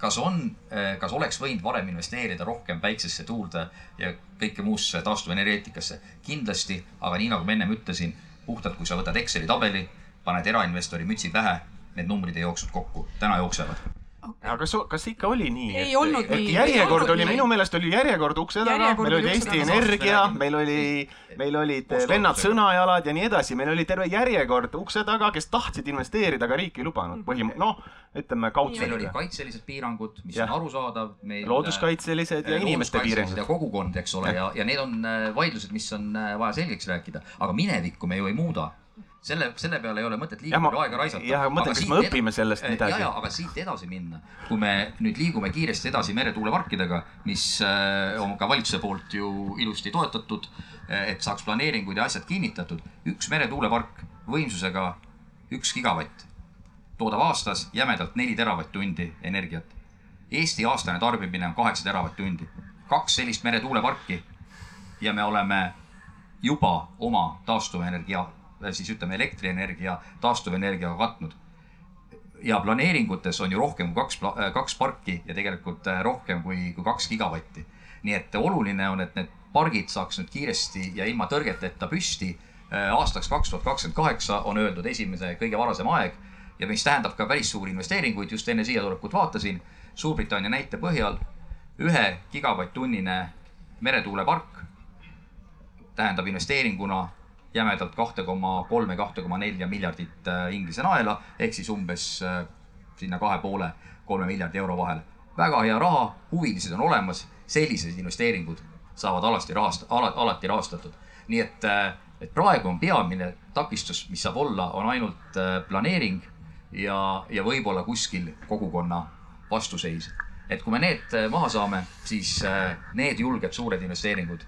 kas on, äh, kas oleks võinud varem investeerida rohkem päiksesse, tuulde ja kõike muusse taastuvenergeetikasse? kindlasti, aga nii nagu ma ennem ütlesin, puhtalt kui sa võtad Exceli tabeli, paned erainvestori mütsi pähe, need numbrid ei jooksnud kokku, täna jooksevad aga kas, kas ikka oli nii? ei et, olnud et nii. järjekord oli, minu meelest oli järjekord ukse taga, meil oli Eesti Energia, meil oli, meil olid vennad Sõnajalad ja nii edasi, meil oli terve järjekord ukse taga, kes tahtsid investeerida, aga riik ei lubanud põhim-, noh, ütleme kaudselt. meil olid kaitselised piirangud, mis ja. on arusaadav. looduskaitselised ja inimeste piirangud. ja kogukond, eks ole, ja, ja need on äh, vaidlused, mis on äh, vaja selgeks rääkida, aga minevikku me ju ei muuda selle, selle peale ei ole mõtet liiga palju aega raisata. jah, ma mõtlen, kas me õpime sellest midagi? ja, ja, aga siit edasi minna, kui me nüüd liigume kiiresti edasi meretuuleparkidega, mis äh, on ka valitsuse poolt ju ilusti toetatud, et saaks planeeringud ja asjad kinnitatud. üks meretuulepark võimsusega üks gigavatt toodab aastas jämedalt neli teravatt-tundi energiat. Eesti aastane tarbimine on kaheksa teravatt-tundi. kaks sellist meretuuleparki ja me oleme juba oma taastuvenergia, siis ütleme elektrienergia taastuvenergiaga katnud. ja planeeringutes on ju rohkem kui kaks, kaks parki ja tegelikult äh, rohkem kui, kui kaks gigavatti. nii et oluline on, et need pargid saaks nüüd kiiresti ja ilma tõrgeteta püsti. aastaks kaks tuhat kakskümmend kaheksa on öeldud esimese kõige varasem aeg ja mis tähendab ka päris suuri investeeringuid, just enne siia tulekut vaatasin Suurbritannia näite põhjal ühe gigavatt-tunnine meretuulepark tähendab investeeringuna jämedalt kahte koma kolme, kahte koma nelja miljardit äh, Inglise naela ehk siis umbes äh, sinna kahe poole, kolme miljardi euro vahel. väga hea raha, huvilised on olemas, sellised investeeringud saavad alasti rahast-, ala-, alati rahastatud. nii et, et praegu on peamine takistus, mis saab olla, on ainult äh, planeering ja, ja võib-olla kuskil kogukonna vastuseis. et kui me need äh, maha saame, siis äh, need julged suured investeeringud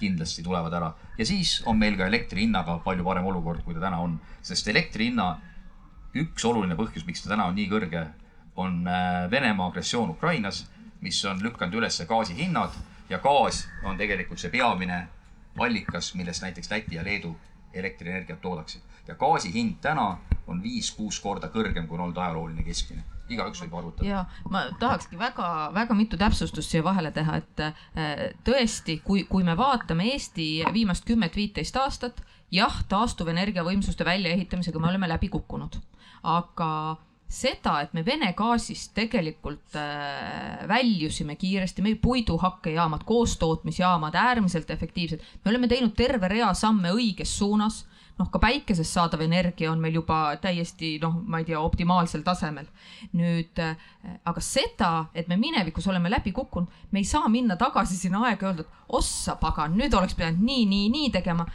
kindlasti tulevad ära ja siis on meil ka elektri hinnaga palju parem olukord, kui ta täna on, sest elektri hinna üks oluline põhjus, miks ta täna on nii kõrge, on äh, Venemaa agressioon Ukrainas, mis on lükanud üles gaasi hinnad ja gaas on tegelikult see peamine allikas, millest näiteks Läti ja Leedu elektrienergiat toodaksid. ja gaasi hind täna on viis-kuus korda kõrgem, kui on olnud ajalooline keskmine. Igaüks võib arvutada. ja ma tahakski väga-väga mitu täpsustust siia vahele teha, et äh, tõesti, kui, kui me vaatame Eesti viimast kümmet-viiteist aastat, jah, taastuvenergia võimsuste väljaehitamisega me oleme läbi kukkunud, aga seda, et me Vene gaasist tegelikult äh, väljusime kiiresti, meil puiduhakkejaamad, koostootmisjaamad äärmiselt efektiivsed, me oleme teinud terve rea samme õiges suunas noh, ka päikesest saadav energia on meil juba täiesti noh, ma ei tea, optimaalsel tasemel. nüüd äh, aga seda, et me minevikus oleme läbi kukkunud, me ei saa minna tagasi sinna aega ja öelda, et ossa pagan, nüüd oleks pidanud nii, nii, nii tegema.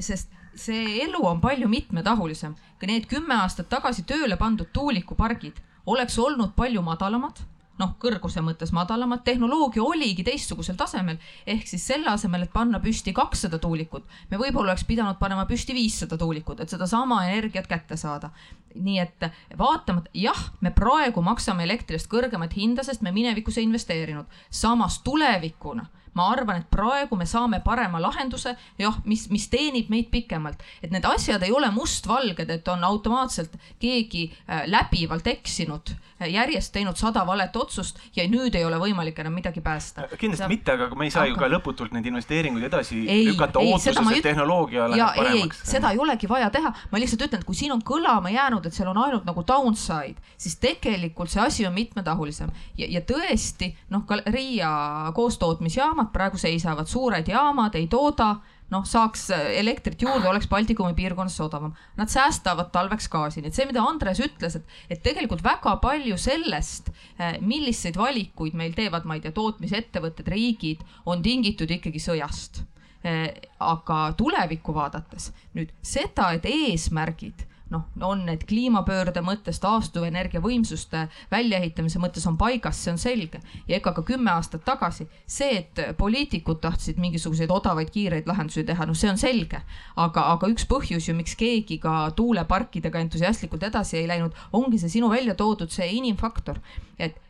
sest see elu on palju mitmetahulisem, ka need kümme aastat tagasi tööle pandud tuulikupargid oleks olnud palju madalamad noh, kõrguse mõttes madalamad, tehnoloogia oligi teistsugusel tasemel, ehk siis selle asemel, et panna püsti kakssada tuulikut, me võib-olla oleks pidanud panema püsti viissada tuulikut, et sedasama energiat kätte saada. nii et vaatamata, jah, me praegu maksame elektri eest kõrgemat hinda, sest me minevikus ei investeerinud, samas tulevikuna ma arvan, et praegu me saame parema lahenduse, jah, mis, mis teenib meid pikemalt, et need asjad ei ole mustvalged, et on automaatselt keegi äh, läbivalt eksinud, järjest teinud sada valet otsust ja nüüd ei ole võimalik enam midagi päästa. kindlasti mitte, aga me ei saa ju Aga- ka lõputult neid investeeringuid edasi Ei, lükata ei, ootuses et üt- tehnoloogia ja läheb ei, ei, paremaks. seda ei olegi vaja teha, ma lihtsalt ütlen, et kui siin on kõlama jäänud, et seal on ainult nagu downside, siis tegelikult see asi on mitmetahulisem. Ja, ja tõesti noh, ka Riia koostootmisjaamad praegu seisavad, suured jaamad ei tooda noh, saaks elektrit juurde, oleks Baltikumi piirkonnas odavam. Nad säästavad talveks gaasi, nii et see, mida Andres ütles, et, et tegelikult väga palju sellest, milliseid valikuid meil teevad, ma ei tea, tootmisettevõtted, riigid, on tingitud ikkagi sõjast aga tulevikku vaadates nüüd seda, et eesmärgid noh, on need kliimapöörde mõttes, taastuvenergia võimsuste väljaehitamise mõttes on paigas, see on selge. ja ega ka kümme aastat tagasi see, et poliitikud tahtsid mingisuguseid odavaid kiireid lahendusi teha, noh, see on selge. aga, aga üks põhjus ju, miks keegi ka tuuleparkidega entusiastlikult edasi ei läinud, ongi see sinu välja toodud see inimfaktor, et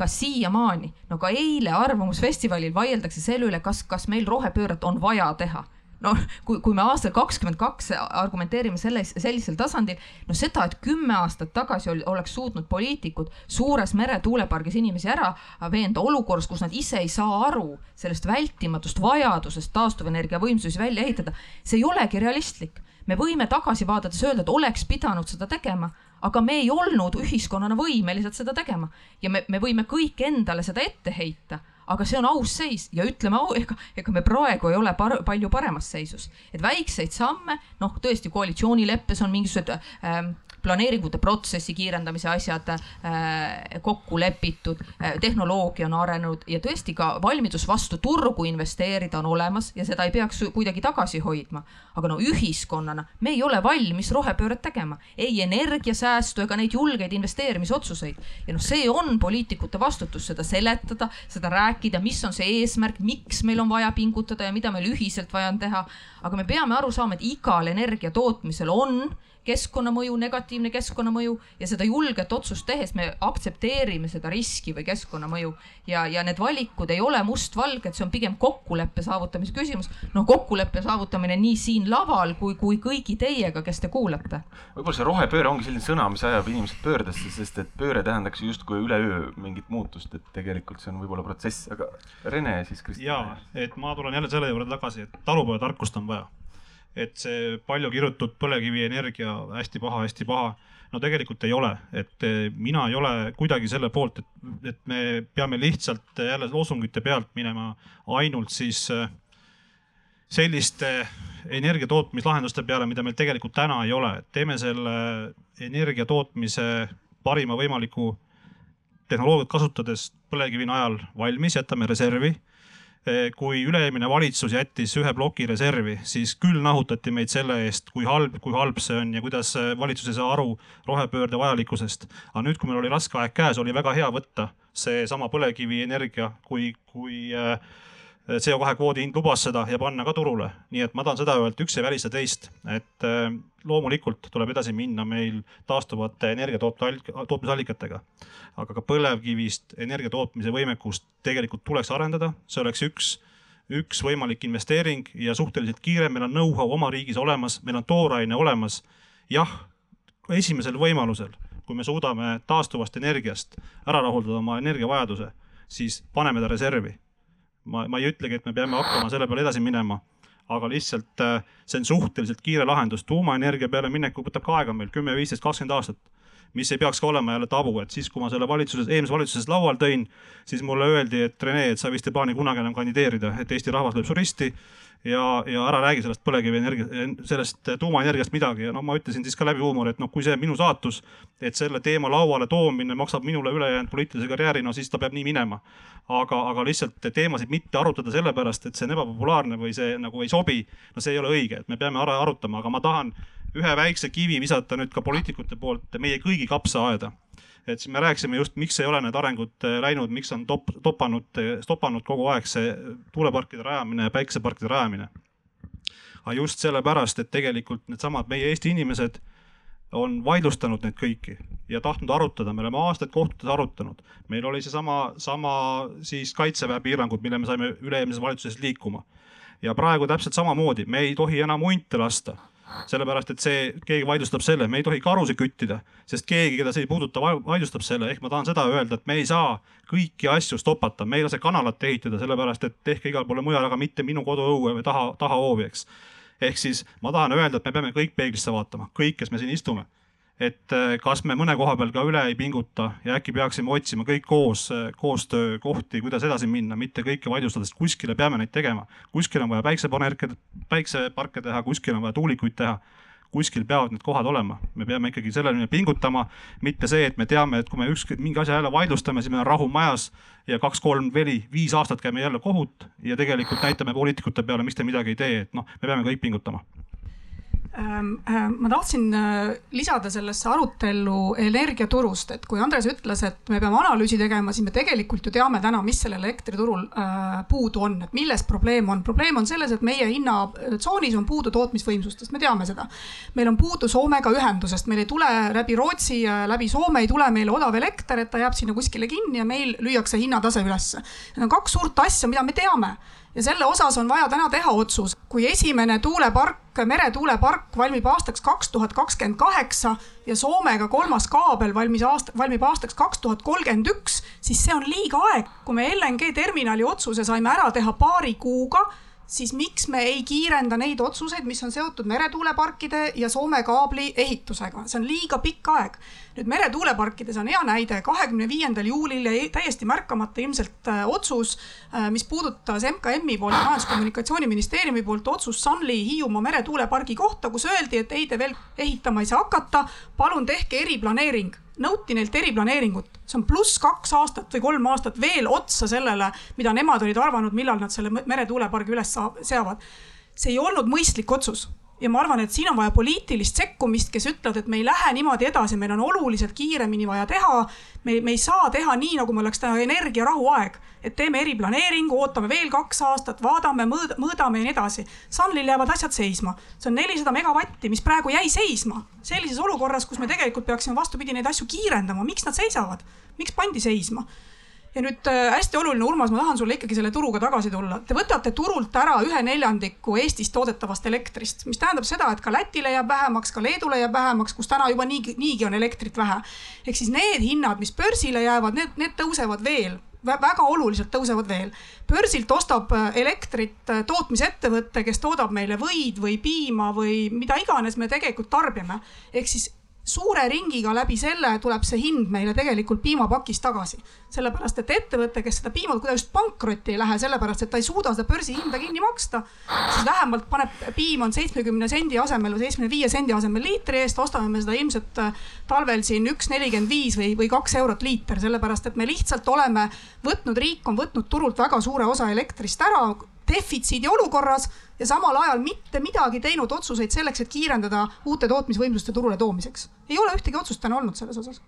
ka siiamaani, no ka eile Arvamusfestivalil vaieldakse selle üle, kas, kas meil rohepööret on vaja teha noh, kui, kui me aastal kakskümmend kaks argumenteerime selles, sellisel tasandil, no seda, et kümme aastat tagasi ol, oleks suutnud poliitikud suures meretuulepargis inimesi ära veenda olukorras, kus nad ise ei saa aru sellest vältimatust vajadusest taastuvenergia võimsusi välja ehitada, see ei olegi realistlik. me võime tagasi vaadates öelda, et oleks pidanud seda tegema, aga me ei olnud ühiskonnana võimelised seda tegema ja me, me võime kõik endale seda ette heita aga see on aus seis ja ütleme, ega, ega me praegu ei ole par palju paremas seisus, et väikseid samme, noh, tõesti koalitsioonileppes on mingisugused ähm, planeeringute protsessi kiirendamise asjad äh, kokku lepitud äh,, tehnoloogia on arenenud ja tõesti ka valmidus vastu turgu investeerida on olemas ja seda ei peaks kuidagi tagasi hoidma. aga no ühiskonnana me ei ole valmis rohepööret tegema, ei energiasäästu ega neid julgeid investeerimisotsuseid. ja noh, see on poliitikute vastutus seda seletada, seda rääkida, mis on see eesmärk, miks meil on vaja pingutada ja mida meil ühiselt vaja on teha. aga me peame aru saama, et igal energia tootmisel on keskkonnamõju, negatiivne keskkonnamõju ja seda julget otsust tehes me aktsepteerime seda riski või keskkonnamõju. ja, ja need valikud ei ole mustvalged, see on pigem kokkuleppe saavutamise küsimus. noh, kokkuleppe saavutamine nii siin laval kui, kui kõigi teiega, kes te kuulate. võib-olla see rohepööre ongi selline sõna, mis ajab inimesed pöördesse, sest et pööre tähendaks justkui üleöö mingit muutust, et tegelikult see on võib-olla protsess, aga Rene siis. ja, et ma tulen jälle selle juurde tagasi, et talupojatarkust on vaja et see palju kirutud põlevkivienergia hästi paha, hästi paha. no tegelikult ei ole, et eh, mina ei ole kuidagi selle poolt, et, et me peame lihtsalt jälle loosungite pealt minema ainult siis eh, selliste energia tootmislahenduste peale, mida meil tegelikult täna ei ole. teeme selle energia tootmise parima võimaliku tehnoloogiat kasutades põlevkivi najal valmis, jätame reservi kui üle-eelmine valitsus jättis ühe ploki reservi, siis küll nahutati meid selle eest, kui halb, kui halb see on ja kuidas eh, valitsus ei saa aru rohepöörde vajalikkusest. aga nüüd, kui meil oli raske aeg käes, oli väga hea võtta seesama põlevkivienergia kui, kui äh, CO2 kvoodi hind lubas seda ja panna ka turule. nii et ma tahan seda öelda, üks ei välista teist, et äh, loomulikult tuleb edasi minna meil taastuvate energiatootmisallikatega. aga ka põlevkivist energia tootmise võimekust tegelikult tuleks arendada, see oleks üks, üks võimalik investeering ja suhteliselt kiire, meil on know-how oma riigis olemas, meil on tooraine olemas. jah, esimesel võimalusel, kui me suudame taastuvast energiast ära rahuldada oma energiavajaduse, siis paneme ta reservi ma, ma ei ütlegi, et me peame hakkama selle peale edasi minema, aga lihtsalt äh, see on suhteliselt kiire lahendus. tuumaenergia peale mineku võtab ka aega meil kümme, viisteist, kakskümmend aastat mis ei peaks ka olema jälle tabu, et siis, kui ma selle valitsuses, eelmises valitsuses laual tõin, siis mulle öeldi, et Rene, et sa vist ei plaani kunagi enam kandideerida, et Eesti rahvas lööb su risti ja, ja ära räägi sellest põlevkivienergia, sellest tuumaenergiast midagi. Ja no ma ütlesin siis ka läbi huumori, et noh, kui see minu saatus, et selle teema lauale toomine maksab minule ülejäänud poliitilise karjääri, no siis ta peab nii minema. aga, aga lihtsalt teemasid mitte arutada sellepärast, et see on ebapopulaarne või see nagu ei sobi, no see ei ole õige, et me peame ära arutama, aga ma tahan ühe väikse kivi visata nüüd ka poliitikute poolt meie kõigi kapsaaeda et siis me rääkisime just, miks ei ole need arengud äh, läinud, miks on top, topanud, stopanud kogu aeg see tuuleparkide rajamine ja päikseparkide rajamine. aga just sellepärast, et tegelikult needsamad meie Eesti inimesed on vaidlustanud neid kõiki ja tahtnud arutada, me oleme aastaid kohtutes arutanud. meil oli seesama, sama siis kaitseväe piirangud, mille me saime üle-eelmises valitsuses liikuma. ja praegu täpselt samamoodi, me ei tohi enam hunte lasta sellepärast et see, keegi vaidlustab selle, me ei tohi karusid küttida, sest keegi, keda see ei puuduta, vaidlustab selle, ehk ma tahan seda öelda, et me ei saa kõiki asju stopata, me ei lase kanalat ehitada, sellepärast et tehke igale poole mujale, aga mitte minu koduõue või taha, tahahoovi, eks. ehk siis ma tahan öelda, et me peame kõik peeglisse vaatama, kõik, kes me siin istume et äh, kas me mõne koha peal ka üle ei pinguta ja äkki peaksime otsima kõik koos äh, koostöökohti, kuidas edasi minna, mitte kõike vaidlustades, kuskile peame neid tegema. kuskil on vaja päiksepaneelke, päikseparke teha, kuskil on vaja tuulikuid teha. Kuskil peavad need kohad olema, me peame ikkagi selle nimel pingutama, mitte see, et me teame, et kui me ükskõik mingi asja jälle vaidlustame, siis meil on rahu majas ja kaks-kolm, neli, viis aastat käime jälle kohut ja tegelikult näitame poliitikute peale, miks te midagi ei tee, et noh, me peame kõik pingutama ma tahtsin äh, lisada sellesse arutellu energiaturust, et kui Andres ütles, et me peame analüüsi tegema, siis me tegelikult ju teame täna, mis sellel elektriturul äh, puudu on, et milles probleem on. probleem on selles, et meie hinnatsoonis on puudu tootmisvõimsustest, me teame seda. meil on puudu Soomega ühendusest, meil ei tule läbi Rootsi läbi Soome ei tule meile odav elekter, et ta jääb sinna kuskile kinni ja meil lüüakse hinnatase ülesse. Need on kaks suurt asja, mida me teame ja selle osas on vaja täna teha otsus, kui esimene tuulepark, meretuulepark valmib aastaks kaks tuhat kakskümmend kaheksa ja Soomega kolmas kaabel valmis aasta, valmib aastaks kaks tuhat kolmkümmend üks, siis see on liiga aeg. kui me LNG terminali otsuse saime ära teha paari kuuga, siis miks me ei kiirenda neid otsuseid, mis on seotud meretuuleparkide ja Soome kaabli ehitusega, see on liiga pikk aeg. nüüd meretuuleparkides on hea näide, kahekümne viiendal juulil jäi täiesti märkamata ilmselt äh, otsus, äh, mis puudutas MKM-i poolt, <coughs> Majandus-Kommunikatsiooniministeeriumi poolt otsus Sunly Hiiumaa meretuulepargi kohta, kus öeldi, et ei, te veel ehitama ei saa hakata, palun tehke eriplaneering nõuti neilt eriplaneeringut, see on pluss kaks aastat või kolm aastat veel otsa sellele, mida nemad olid arvanud, millal nad selle meretuulepargi üles seavad. see ei olnud mõistlik otsus ja ma arvan, et siin on vaja poliitilist sekkumist, kes ütlevad, et me ei lähe niimoodi edasi, meil on oluliselt kiiremini vaja teha. me, me ei saa teha nii, nagu me oleks täna energiarahu aeg, et teeme eriplaneeringu, ootame veel kaks aastat, vaatame, mõõda, mõõdame ja nii edasi. Sunlil jäävad asjad seisma, see on nelisada megavatti, mis praegu jäi seisma sellises olukorras, kus me tegelikult peaksime vastupidi neid asju kiirendama, miks nad seisavad, miks pandi seisma ja nüüd äh, hästi oluline, Urmas, ma tahan sulle ikkagi selle turuga tagasi tulla. Te võtate turult ära ühe neljandiku Eestis toodetavast elektrist, mis tähendab seda, et ka Lätile jääb vähemaks, ka Leedule jääb vähemaks, kus täna juba niigi, niigi on elektrit vähe. ehk siis need hinnad, mis börsile jäävad, need, need tõusevad veel väga oluliselt tõusevad veel. börsilt ostab äh, elektrit äh, tootmisettevõte, kes toodab meile võid või piima või mida iganes me tegelikult tarbime. ehk siis suure ringiga läbi selle tuleb see hind meile tegelikult piimapakis tagasi. sellepärast, et ettevõte, kes seda piima, kui ta just pankrotti ei lähe, sellepärast et ta ei suuda seda börsihinda kinni maksta, siis vähemalt paneb, piim on seitsmekümne sendi asemel või seitsmekümne viie sendi asemel liitri eest, ostame me seda ilmselt äh, talvel siin üks nelikümmend viis või, või kaks eurot liiter, sellepärast et me lihtsalt oleme võtnud, riik on võtnud turult väga suure osa elektrist ära defitsiidi olukorras ja samal ajal mitte midagi teinud otsuseid selleks, et kiirendada uute tootmisvõimsuste turule toomiseks. ei ole ühtegi otsust täna olnud selles osas.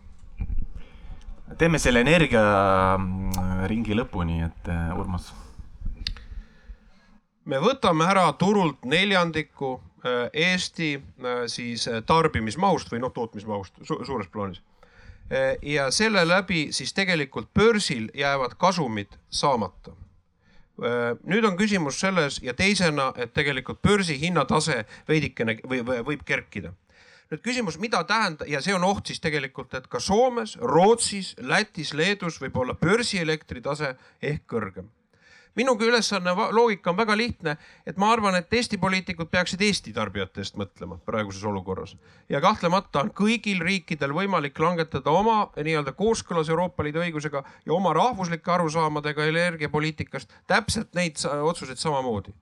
teeme selle energiaringi lõpuni, et äh, Urmas. me võtame ära turult neljandiku äh, Eesti äh, siis tarbimismahust või noh, tootmismahust su suures plaanis ja selle läbi siis tegelikult börsil jäävad kasumid saamata nüüd on küsimus selles ja teisena, et tegelikult börsi hinnatase veidikene või, või võib kerkida. nüüd küsimus, mida tähendab ja see on oht siis tegelikult, et ka Soomes, Rootsis, Lätis, Leedus võib olla börsielektri tase ehk kõrgem minugi ülesanne, loogika on väga lihtne, et ma arvan, et Eesti poliitikud peaksid Eesti tarbijate eest mõtlema praeguses olukorras. ja kahtlemata on kõigil riikidel võimalik langetada oma nii-öelda kooskõlas Euroopa Liidu õigusega ja oma rahvuslike arusaamadega energiapoliitikast täpselt neid otsuseid samamoodi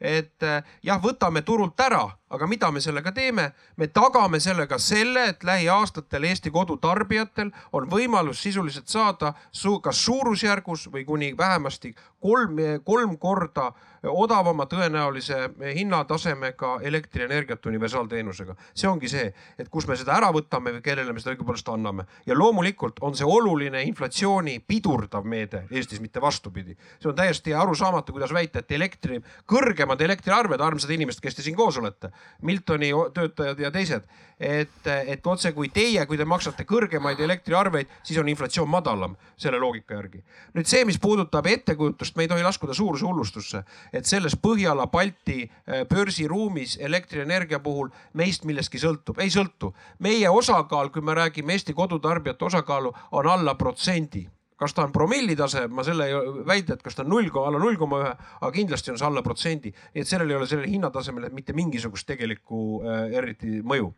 et jah, võtame turult ära, aga mida me sellega teeme? me tagame sellega selle, et lähiaastatel Eesti kodutarbijatel on võimalus sisuliselt saada su kas suurusjärgus või kuni vähemasti kolm, kolm korda odavama tõenäolise hinnatasemega elektrienergiat universaalteenusega. see ongi see, et kus me seda ära võtame või kellele me seda õigupoolest anname. ja loomulikult on see oluline inflatsiooni pidurdav meede Eestis, mitte vastupidi. see on täiesti arusaamatu, kuidas väita, et elektri, kõrgemad elektriarved, armsad inimesed, kes te siin koos olete, Miltoni töötajad ja teised, et, et otse kui teie, kui te maksate kõrgemaid elektriarveid, siis on inflatsioon madalam selle loogika järgi. nüüd see, mis puudutab ettekujutust, me ei tohi laskuda suuruse hullustusse et selles Põhjala-Balti äh, börsiruumis elektrienergia puhul meist millestki sõltub, ei sõltu. meie osakaal, kui me räägime Eesti kodutarbijate osakaalu, on alla protsendi kas ta on promilli tase, ma selle ei väida, et kas ta on null, alla null koma ühe, aga kindlasti on see alla protsendi. nii et sellel ei ole sellele hinnatasemele mitte mingisugust tegelikku äh, eriti mõju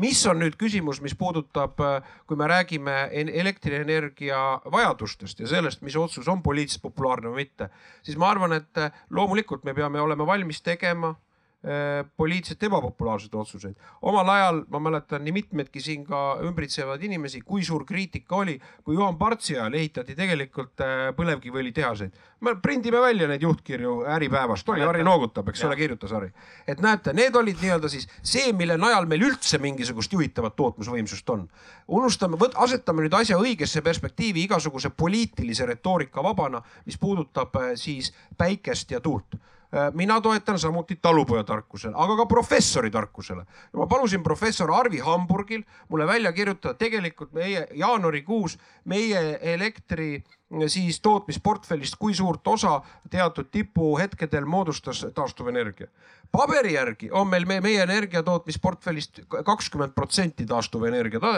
mis on nüüd küsimus, mis puudutab, kui me räägime elektrienergia vajadustest ja sellest, mis otsus on poliitiliselt populaarne või mitte, siis ma arvan, et loomulikult me peame olema valmis tegema Äh, poliitiliselt ebapopulaarseid otsuseid. omal ajal ma mäletan nii mitmeidki siin ka ümbritsevaid inimesi, kui suur kriitika oli, kui Juhan Partsi ajal ehitati tegelikult äh, põlevkiviõlitehaseid. me prindime välja neid juhtkirju Äripäevast, oli Harri noogutab, eks ole, kirjutas Harri. et näete, need olid nii-öelda siis see, mille najal meil üldse mingisugust juhitavat tootmisvõimsust on. unustame, võt-, asetame nüüd asja õigesse perspektiivi igasuguse poliitilise retoorika vabana, mis puudutab äh, siis päikest ja tuult Äh, mina toetan samuti talupojatarkusele, aga ka professori tarkusele. ma palusin professor Arvi Hamburgil mulle välja kirjutada tegelikult meie jaanuarikuus meie elektri siis tootmisportfellist, kui suurt osa teatud tipuhetkedel moodustas taastuvenergia. paberi järgi on meil meie, meie energiatootmisportfellist kakskümmend protsenti taastuvenergia ta,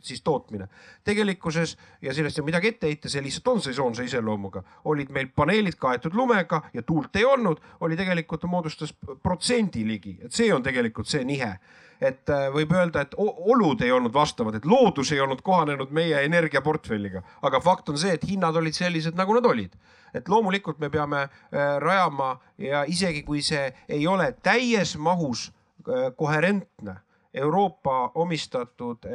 siis tootmine. tegelikkuses ja sellest ei ole midagi ette heita, see lihtsalt on sesoonse iseloomuga, olid meil paneelid kaetud lumega ja tuult ei olnud, oli tegelikult moodustas protsendi ligi, et see on tegelikult see nihe et äh, võib öelda, et olud ei olnud vastavad, et loodus ei olnud kohanenud meie energiaportfelliga, aga fakt on see, et hinnad olid sellised, nagu nad olid. et loomulikult me peame äh, rajama ja isegi kui see ei ole täies mahus äh, koherentne Euroopa omistatud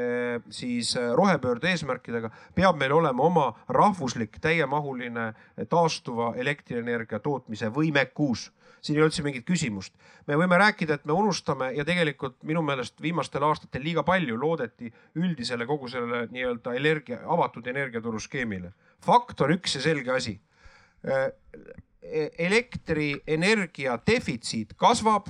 siis rohepöörde eesmärkidega, peab meil olema oma rahvuslik täiemahuline taastuva elektrienergia tootmise võimekus siin ei ole üldse mingit küsimust. me võime rääkida, et me unustame ja tegelikult minu meelest viimastel aastatel liiga palju loodeti üldisele kogu sellele nii-öelda energia, avatud energiaturu skeemile. fakt on üks ja selge asi. Äh, elektrienergia defitsiit kasvab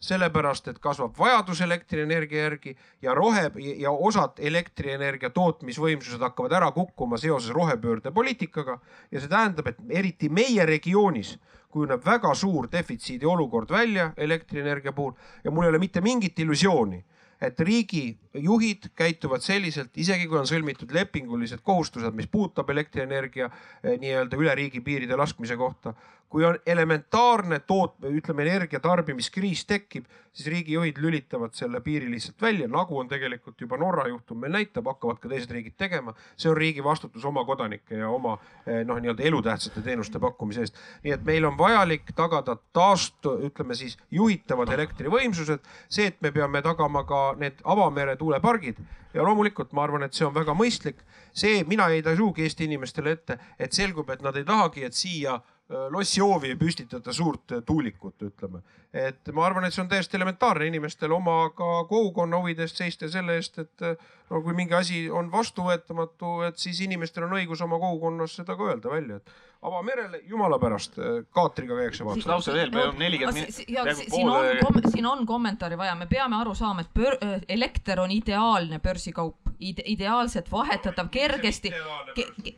sellepärast, et kasvab vajadus elektrienergia järgi ja rohe ja osad elektrienergia tootmisvõimsused hakkavad ära kukkuma seoses rohepöördepoliitikaga. ja see tähendab, et eriti meie regioonis kujuneb väga suur defitsiidi olukord välja elektrienergia puhul ja mul ei ole mitte mingit illusiooni, et riigijuhid käituvad selliselt, isegi kui on sõlmitud lepingulised kohustused, mis puudutab elektrienergia eh, nii-öelda üle riigipiiride laskmise kohta kui on elementaarne toot-, ütleme energia tarbimiskriis tekib, siis riigijuhid lülitavad selle piiri lihtsalt välja, nagu on tegelikult juba Norra juhtum meil näitab, hakkavad ka teised riigid tegema. see on riigi vastutus oma kodanike ja oma eh, noh, nii-öelda elutähtsate teenuste pakkumise eest. nii et meil on vajalik tagada taastu-, ütleme siis juhitavad elektrivõimsused, see, et me peame tagama ka need avamere tuulepargid ja loomulikult ma arvan, et see on väga mõistlik. see, mina ei heida sugugi Eesti inimestele ette, et selgub, et nad ei tahagi, et siia lossihoovi ei püstitata suurt äh, tuulikut, ütleme. et ma arvan, et see on täiesti elementaarne inimestel oma ka kogukonna huvide eest seista ja selle eest, et äh, no kui mingi asi on vastuvõetamatu, et siis inimestel on õigus oma kogukonnas seda ka öelda välja, et avamerele jumala pärast kaatriga käiakse vaatamas. lause veel, meil on nelikümmend minutit. siin on siin on kommentaari vaja, me peame aru saama, et pöör, elekter on ideaalne börsikaup ide,, ideaalselt vahetatav kergesti ke, ke,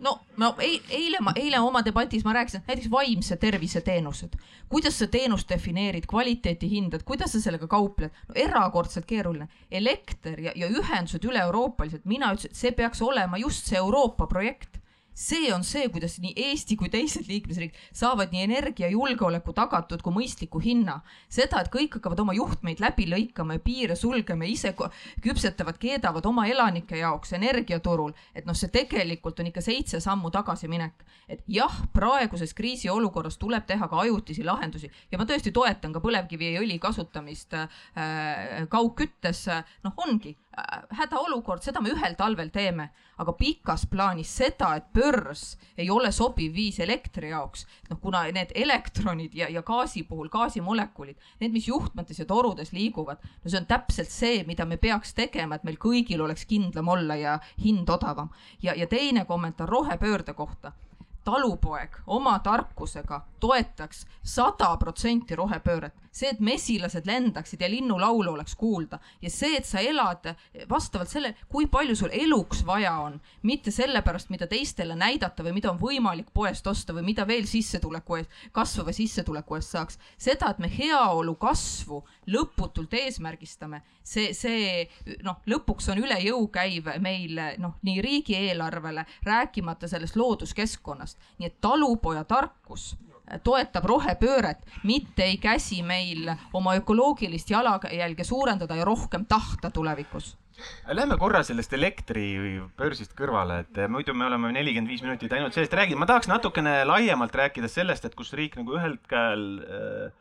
no, no eile ma, eile oma debatis ma rääkisin, näiteks vaimse tervise teenused. kuidas sa teenust defineerid, kvaliteeti hindad, kuidas sa sellega kaupled no,? erakordselt keeruline. elekter ja, ja ühendused üle-euroopaliselt, mina ütlesin, et see peaks olema just see Euroopa projekt see on see, kuidas nii Eesti kui teised liikmesriigid saavad nii energiajulgeoleku tagatud kui mõistliku hinna. seda, et kõik hakkavad oma juhtmeid läbi lõikama ja piire sulgema ise küpsetavad, keedavad oma elanike jaoks energiaturul, et noh, see tegelikult on ikka seitse sammu tagasiminek. et jah, praeguses kriisiolukorras tuleb teha ka ajutisi lahendusi ja ma tõesti toetan ka põlevkivi ja õli kasutamist äh, kaugküttes. noh, ongi Äh, hädaolukord, seda me ühel talvel teeme, aga pikas plaanis seda, et börs ei ole sobiv viis elektri jaoks, noh, kuna need elektronid ja, ja gaasi puhul gaasimolekulid, need, mis juhtmetes ja torudes liiguvad, no see on täpselt see, mida me peaks tegema, et meil kõigil oleks kindlam olla ja hind odavam. ja, ja teine kommentaar rohepöörde kohta talupoeg oma tarkusega toetaks sada protsenti rohepööret, see, et mesilased lendaksid ja linnulaulu oleks kuulda ja see, et sa elad vastavalt sellele, kui palju sul eluks vaja on, mitte sellepärast, mida teistele näidata või mida on võimalik poest osta või mida veel sissetuleku eest, kasvava sissetuleku eest saaks. seda, et me heaolu kasvu lõputult eesmärgistame, see, see noh, lõpuks on üle jõu käiv meil noh, nii riigieelarvele, rääkimata sellest looduskeskkonnast, nii et talupoja tarkus toetab rohepööret, mitte ei käsi meil oma ökoloogilist jalajälge suurendada ja rohkem tahta tulevikus. Lähme korra sellest elektribörsist kõrvale, et muidu me oleme nelikümmend viis minutit ainult sellest rääkinud. ma tahaks natukene laiemalt rääkida sellest, et kus riik nagu ühelt käel äh,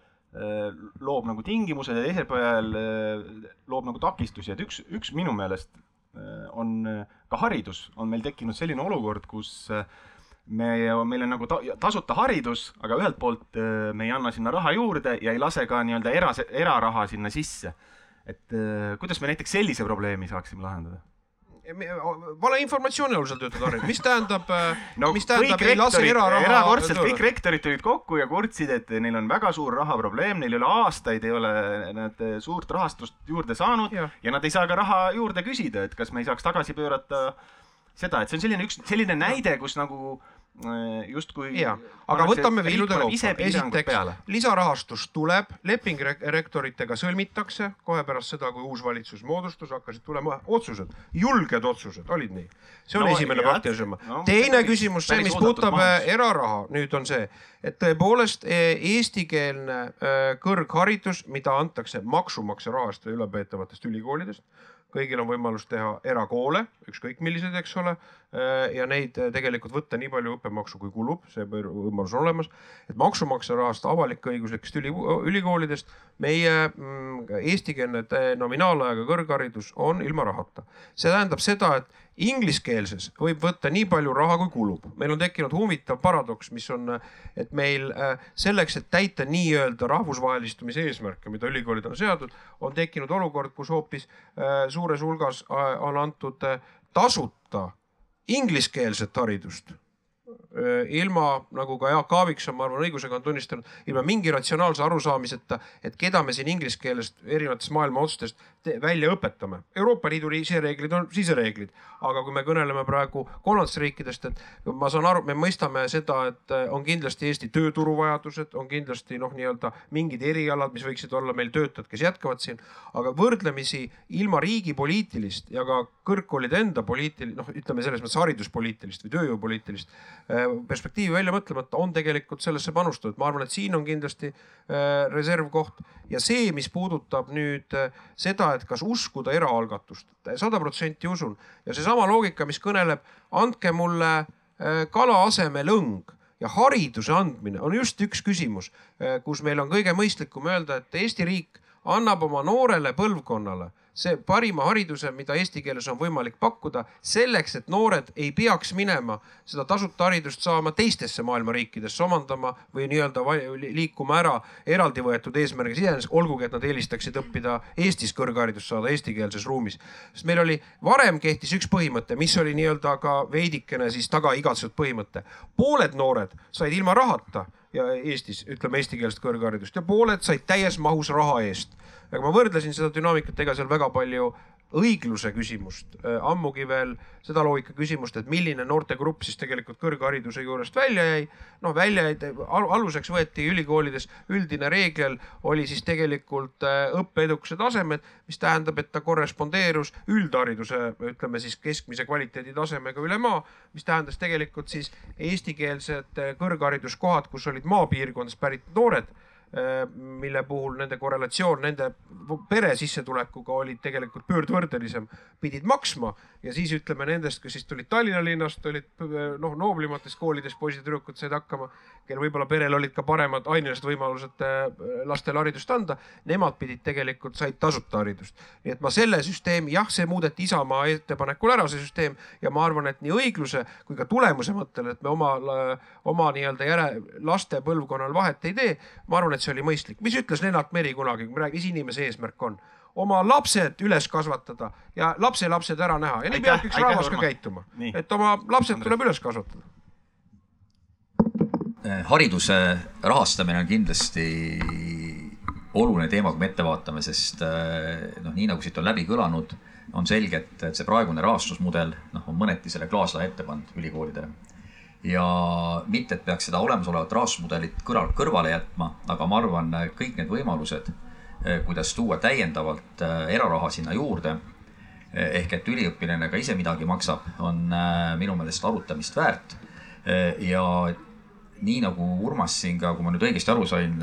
loob nagu tingimused ja teisel käel äh, loob nagu takistusi, et üks, üks minu meelest äh, on ka haridus, on meil tekkinud selline olukord, kus äh, me, meil on nagu ta, tasuta haridus, aga ühelt poolt äh, me ei anna sinna raha juurde ja ei lase ka nii-öelda era, eraraha sinna sisse. et äh, kuidas me näiteks sellise probleemi saaksime lahendada? valeinformatsiooni alusel töötada haridus, mis tähendab äh, no,, mis tähendab, ei lase eraraha. erakordselt kõik rektorid tulid kokku ja kurtsid, et neil on väga suur rahaprobleem, neil ei ole aastaid, ei ole nad suurt rahastust juurde saanud ja. ja nad ei saa ka raha juurde küsida, et kas me ei saaks tagasi pöörata seda, et see on selline üks selline näide, kus nagu äh, justkui. ja, aga võtame viilude kaupa. esiteks lisarahastus tuleb, leping re- rektoritega sõlmitakse kohe pärast seda, kui uus valitsus moodustus, hakkasid tulema otsused, julged otsused, olid nii? see on No esimene jah, praktiline summa no teine küsimus, see, mis puudutab äh, eraraha, nüüd on see, et tõepoolest eh, eestikeelne äh, kõrgharidus, mida antakse maksumaksja rahast ja ülepeetavatest ülikoolidest, kõigil on võimalus teha erakoole, ükskõik millised, eks ole, ja neid eh, tegelikult võtta nii palju õppemaksu, kui kulub, see võimalus on olemas. et maksumaksja rahast avalik-õiguslikest üli, ülikoolidest meie mm, eestikeelne te- nominaalajaga kõrgharidus on ilma rahata. see tähendab seda, et ingliskeelses võib võtta nii palju raha, kui kulub. meil on tekkinud huvitav paradoks, mis on, et meil äh, selleks, et täita nii-öelda rahvusvahelistumise eesmärke, mida ülikoolid on seadnud, on tekkinud olukord, kus hoopis äh, suures hulgas äh, on antud tasuta ingliskeelset haridust ilma, nagu ka Jaak Aaviksoo, ma arvan, õigusega on tunnistanud, ilma mingi ratsionaalse arusaamiseta, et keda me siin inglise keelest erinevatest maailma otstest te- välja õpetame. Euroopa Liidu sisereeglid on sisereeglid, aga kui me kõneleme praegu kolmandatest riikidest, et ma saan aru, me mõistame seda, et äh, on kindlasti Eesti tööturu vajadused, on kindlasti noh, nii-öelda mingid erialad, mis võiksid olla meil töötajad, kes jätkavad siin, aga võrdlemisi ilma riigi poliitilist ja ka kõrgkoolide enda poliitil-, noh, ütleme selles mõttes hariduspoliitilist või tööjõupoliitilist äh, perspektiivi välja mõtlemata on tegelikult sellesse panustatud, ma arvan, et siin on kindlasti äh, reservkoht. Ja see, mis puudutab nüüd äh, seda, et kas uskuda eraalgatust, sada protsenti usun. Ja seesama loogika, mis kõneleb, andke mulle äh, kala asemel õng ja hariduse andmine on just üks küsimus, kus meil on kõige mõistlikum öelda, et Eesti riik annab oma noorele põlvkonnale see parima hariduse, mida eesti keeles on võimalik pakkuda, selleks et noored ei peaks minema seda tasuta haridust saama teistesse maailma riikidesse omandama või nii-öelda liikuma ära eraldi võetud eesmärgis iseenesest, olgugi et nad eelistaksid õppida Eestis kõrgharidust saada eestikeelses ruumis. sest meil oli, varem kehtis üks põhimõte, mis oli nii-öelda ka veidikene siis taga igatsetud põhimõte. pooled noored said ilma rahata ja Eestis ütleme eestikeelset kõrgharidust ja pooled said täies mahus raha eest aga ma võrdlesin seda dünaamikat, ega seal väga palju õigluse küsimust, ammugi veel seda loogika küsimust, et milline noortegrupp siis tegelikult kõrghariduse juurest välja jäi. noh, välja jäid, aluseks võeti ülikoolides üldine reegel oli siis tegelikult äh, õppeedukuse tasemed, mis tähendab, et ta korrespondeerus üldhariduse, ütleme siis keskmise kvaliteedi tasemega üle maa, mis tähendas tegelikult siis eestikeelsed äh, kõrghariduskohad, kus olid maapiirkondadest pärit noored Äh, mille puhul nende korrelatsioon nende pere sissetulekuga oli tegelikult pöördvõrdelisem, pidid maksma ja siis ütleme nendest, kes siis tulid Tallinna linnast, olid noh, nooblimatest koolidest poisid-tüdrukud said hakkama, kel võib-olla perel olid ka paremad ainelised võimalused äh, lastele haridust anda, nemad pidid tegelikult, said tasuta haridust. nii et ma selle süsteemi, jah, see muudeti Isamaa ettepanekul ära, see süsteem ja ma arvan, et nii õigluse kui ka tulemuse mõttel, et me oma, oma nii-öelda järe, laste põlvkonnal vahet ei tee, ma arvan, et see oli mõistlik. mis ütles Lennart Meri kunagi, kui me räägime, mis inimese eesmärk on? oma lapsed üles kasvatada ja lapselapsed ära näha ja nii peab üks rahvas ka käituma et oma lapsed Andres. tuleb üles kasvatada. Eh, hariduse rahastamine on kindlasti oluline teema, kui me ette vaatame, sest eh, noh, nii nagu siit on läbi kõlanud, on selge, et, et see praegune rahastusmudel noh, on mõneti selle klaaslae ette pannud ülikoolidele. Ja mitte, et peaks seda olemasolevat rahastusmudelit kõrval, kõrvale jätma, aga ma arvan, kõik need võimalused, kuidas tuua täiendavalt eh, eraraha sinna juurde ehk et üliõpilane ka ise midagi maksab, on minu meelest arutamist väärt. ja nii nagu Urmas siin ka, kui ma nüüd õigesti aru sain,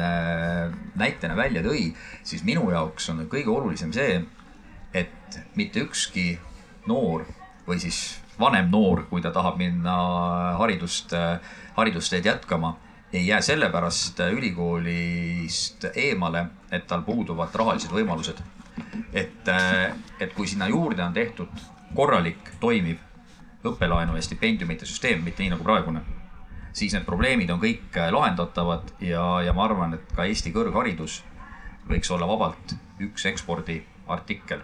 näitena välja tõi, siis minu jaoks on kõige olulisem see, et mitte ükski noor või siis vanem noor, kui ta tahab minna haridust, haridusteed jätkama, ei jää sellepärast ülikoolist eemale, et tal puuduvad rahalised võimalused et, et kui sinna juurde on tehtud korralik toimiv õppelaenu ja stipendiumite süsteem, mitte nii nagu praegune, siis need probleemid on kõik lahendatavad ja, ja ma arvan, et ka Eesti kõrgharidus võiks olla vabalt üks ekspordiartikkel.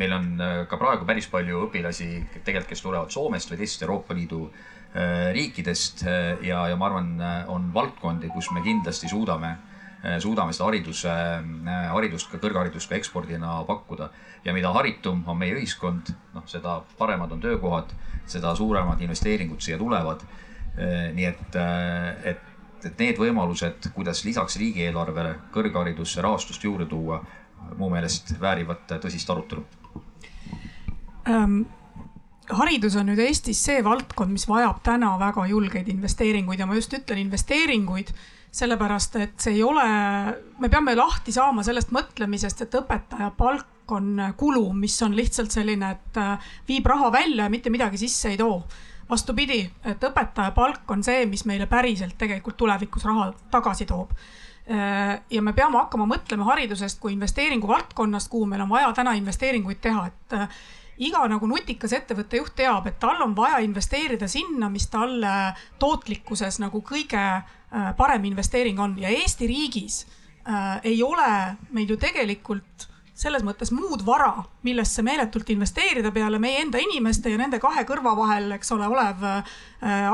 Meil on äh, ka praegu päris palju õpilasi tegelikult, kes tulevad Soomest või teistest Euroopa Liidu äh, riikidest äh, ja, ja ma arvan, on valdkondi, kus me kindlasti suudame suudame seda hariduse, haridust ka kõrgharidust ka ekspordina pakkuda. ja mida haritum on meie ühiskond, noh, seda paremad on töökohad, seda suuremad investeeringud siia tulevad. nii et, et, et need võimalused, kuidas lisaks riigieelarvele kõrgharidusse rahastust juurde tuua, mu meelest väärivad tõsist arutelu ähm haridus on nüüd Eestis see valdkond, mis vajab täna väga julgeid investeeringuid ja ma just ütlen investeeringuid, sellepärast et see ei ole, me peame lahti saama sellest mõtlemisest, et õpetaja palk on kulu, mis on lihtsalt selline, et äh, viib raha välja ja mitte midagi sisse ei too. vastupidi, et õpetaja palk on see, mis meile päriselt tegelikult tulevikus raha tagasi toob äh, ja me peame hakkama mõtlema haridusest kui investeeringu valdkonnast, kuhu meil on vaja täna investeeringuid teha, et äh, iga nagu nutikas ettevõtte juht teab, et tal on vaja investeerida sinna, mis talle tootlikkuses nagu kõige äh, parem investeering on. Ja Eesti riigis äh, ei ole meil ju tegelikult selles mõttes muud vara, millesse meeletult investeerida peale meie enda inimeste ja nende kahe kõrva vahel, eks ole, olev äh,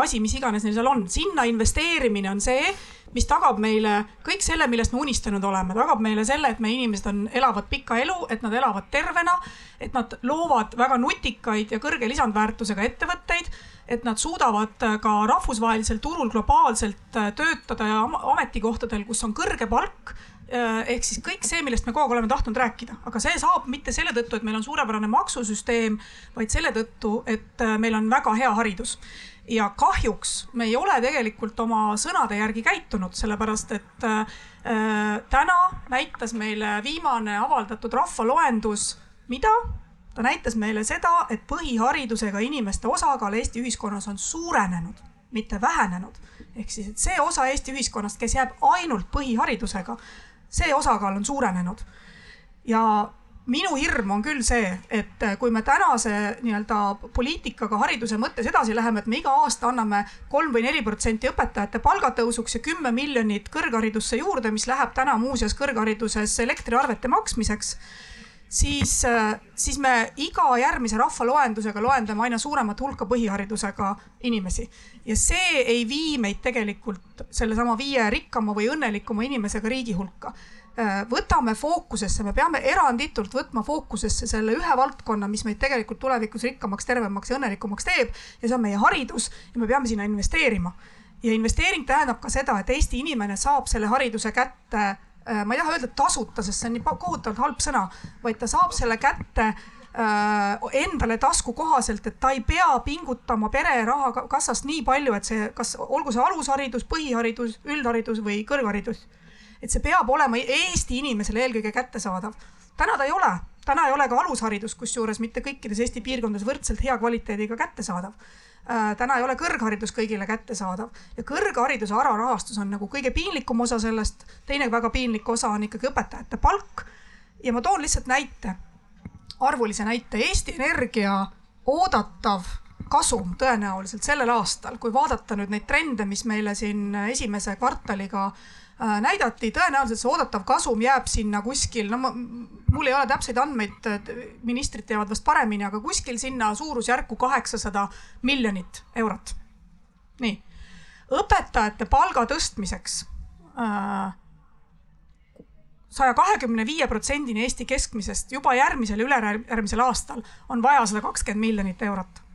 asi, mis iganes neil seal on. sinna investeerimine on see, mis tagab meile kõik selle, millest me unistanud oleme, tagab meile selle, et meie inimesed on, elavad pikka elu, et nad elavad tervena, et nad loovad väga nutikaid ja kõrge lisandväärtusega ettevõtteid, et nad suudavad ka rahvusvahelisel turul globaalselt äh, töötada ja ametikohtadel, kus on kõrge palk äh, ehk siis kõik see, millest me kogu aeg oleme tahtnud rääkida, aga see saab mitte selle tõttu, et meil on suurepärane maksusüsteem, vaid selle tõttu, et äh, meil on väga hea haridus ja kahjuks me ei ole tegelikult oma sõnade järgi käitunud, sellepärast et äh, täna näitas meile viimane avaldatud rahvaloendus, mida? ta näitas meile seda, et põhiharidusega inimeste osakaal Eesti ühiskonnas on suurenenud, mitte vähenenud. ehk siis, et see osa Eesti ühiskonnast, kes jääb ainult põhiharidusega, see osakaal on suurenenud. ja minu hirm on küll see, et kui me tänase nii-öelda poliitikaga hariduse mõttes edasi läheme, et me iga aasta anname kolm või neli protsenti õpetajate palgatõusuks ja kümme miljonit kõrgharidusse juurde, mis läheb täna muuseas kõrghariduses elektriarvete maksmiseks siis, siis me iga järgmise rahvaloendusega loendame aina suuremat hulka põhiharidusega inimesi. ja see ei vii meid tegelikult sellesama viie rikkama või õnnelikuma inimesega riigi hulka Äh, võtame fookusesse, me peame eranditult võtma fookusesse selle ühe valdkonna, mis meid tegelikult tulevikus rikkamaks, tervemaks ja õnnelikumaks teeb. ja see on meie haridus ja me peame sinna investeerima. ja investeering tähendab ka seda, et Eesti inimene saab selle hariduse kätte äh, ma ei taha öelda tasuta, sest see on nii kohutavalt halb sõna, vaid ta saab selle kätte äh, endale taskukohaselt, et ta ei pea pingutama pere rahakassast nii palju, et see, kas olgu see alusharidus, põhiharidus, üldharidus või kõrgharidus. Et see peab olema Eesti inimesele eelkõige kättesaadav. täna ta ei ole, täna ei ole ka alusharidus, kusjuures mitte kõikides Eesti piirkondades võrdselt hea kvaliteediga kättesaadav. äh, täna ei ole kõrgharidus kõigile kättesaadav ja kõrghariduse alarahastus on nagu kõige piinlikum osa sellest. teine väga piinlik osa on ikkagi õpetajate palk. ja ma toon lihtsalt näite, arvulise näite, Eesti Energia oodatav kasum tõenäoliselt sellel aastal, kui vaadata nüüd neid trende, mis meile siin esimese kvartaliga Äh, näidati, tõenäoliselt see oodatav kasum jääb sinna kuskil, no ma, mul ei ole täpseid andmeid, ministrid teavad vast paremini, aga kuskil sinna suurusjärku kaheksasada miljonit eurot. nii, õpetajate palga tõstmiseks äh, saja kahekümne viie protsendini Eesti keskmisest juba järgmisel, ülejärgmisel aastal on vaja sada kakskümmend miljonit eurot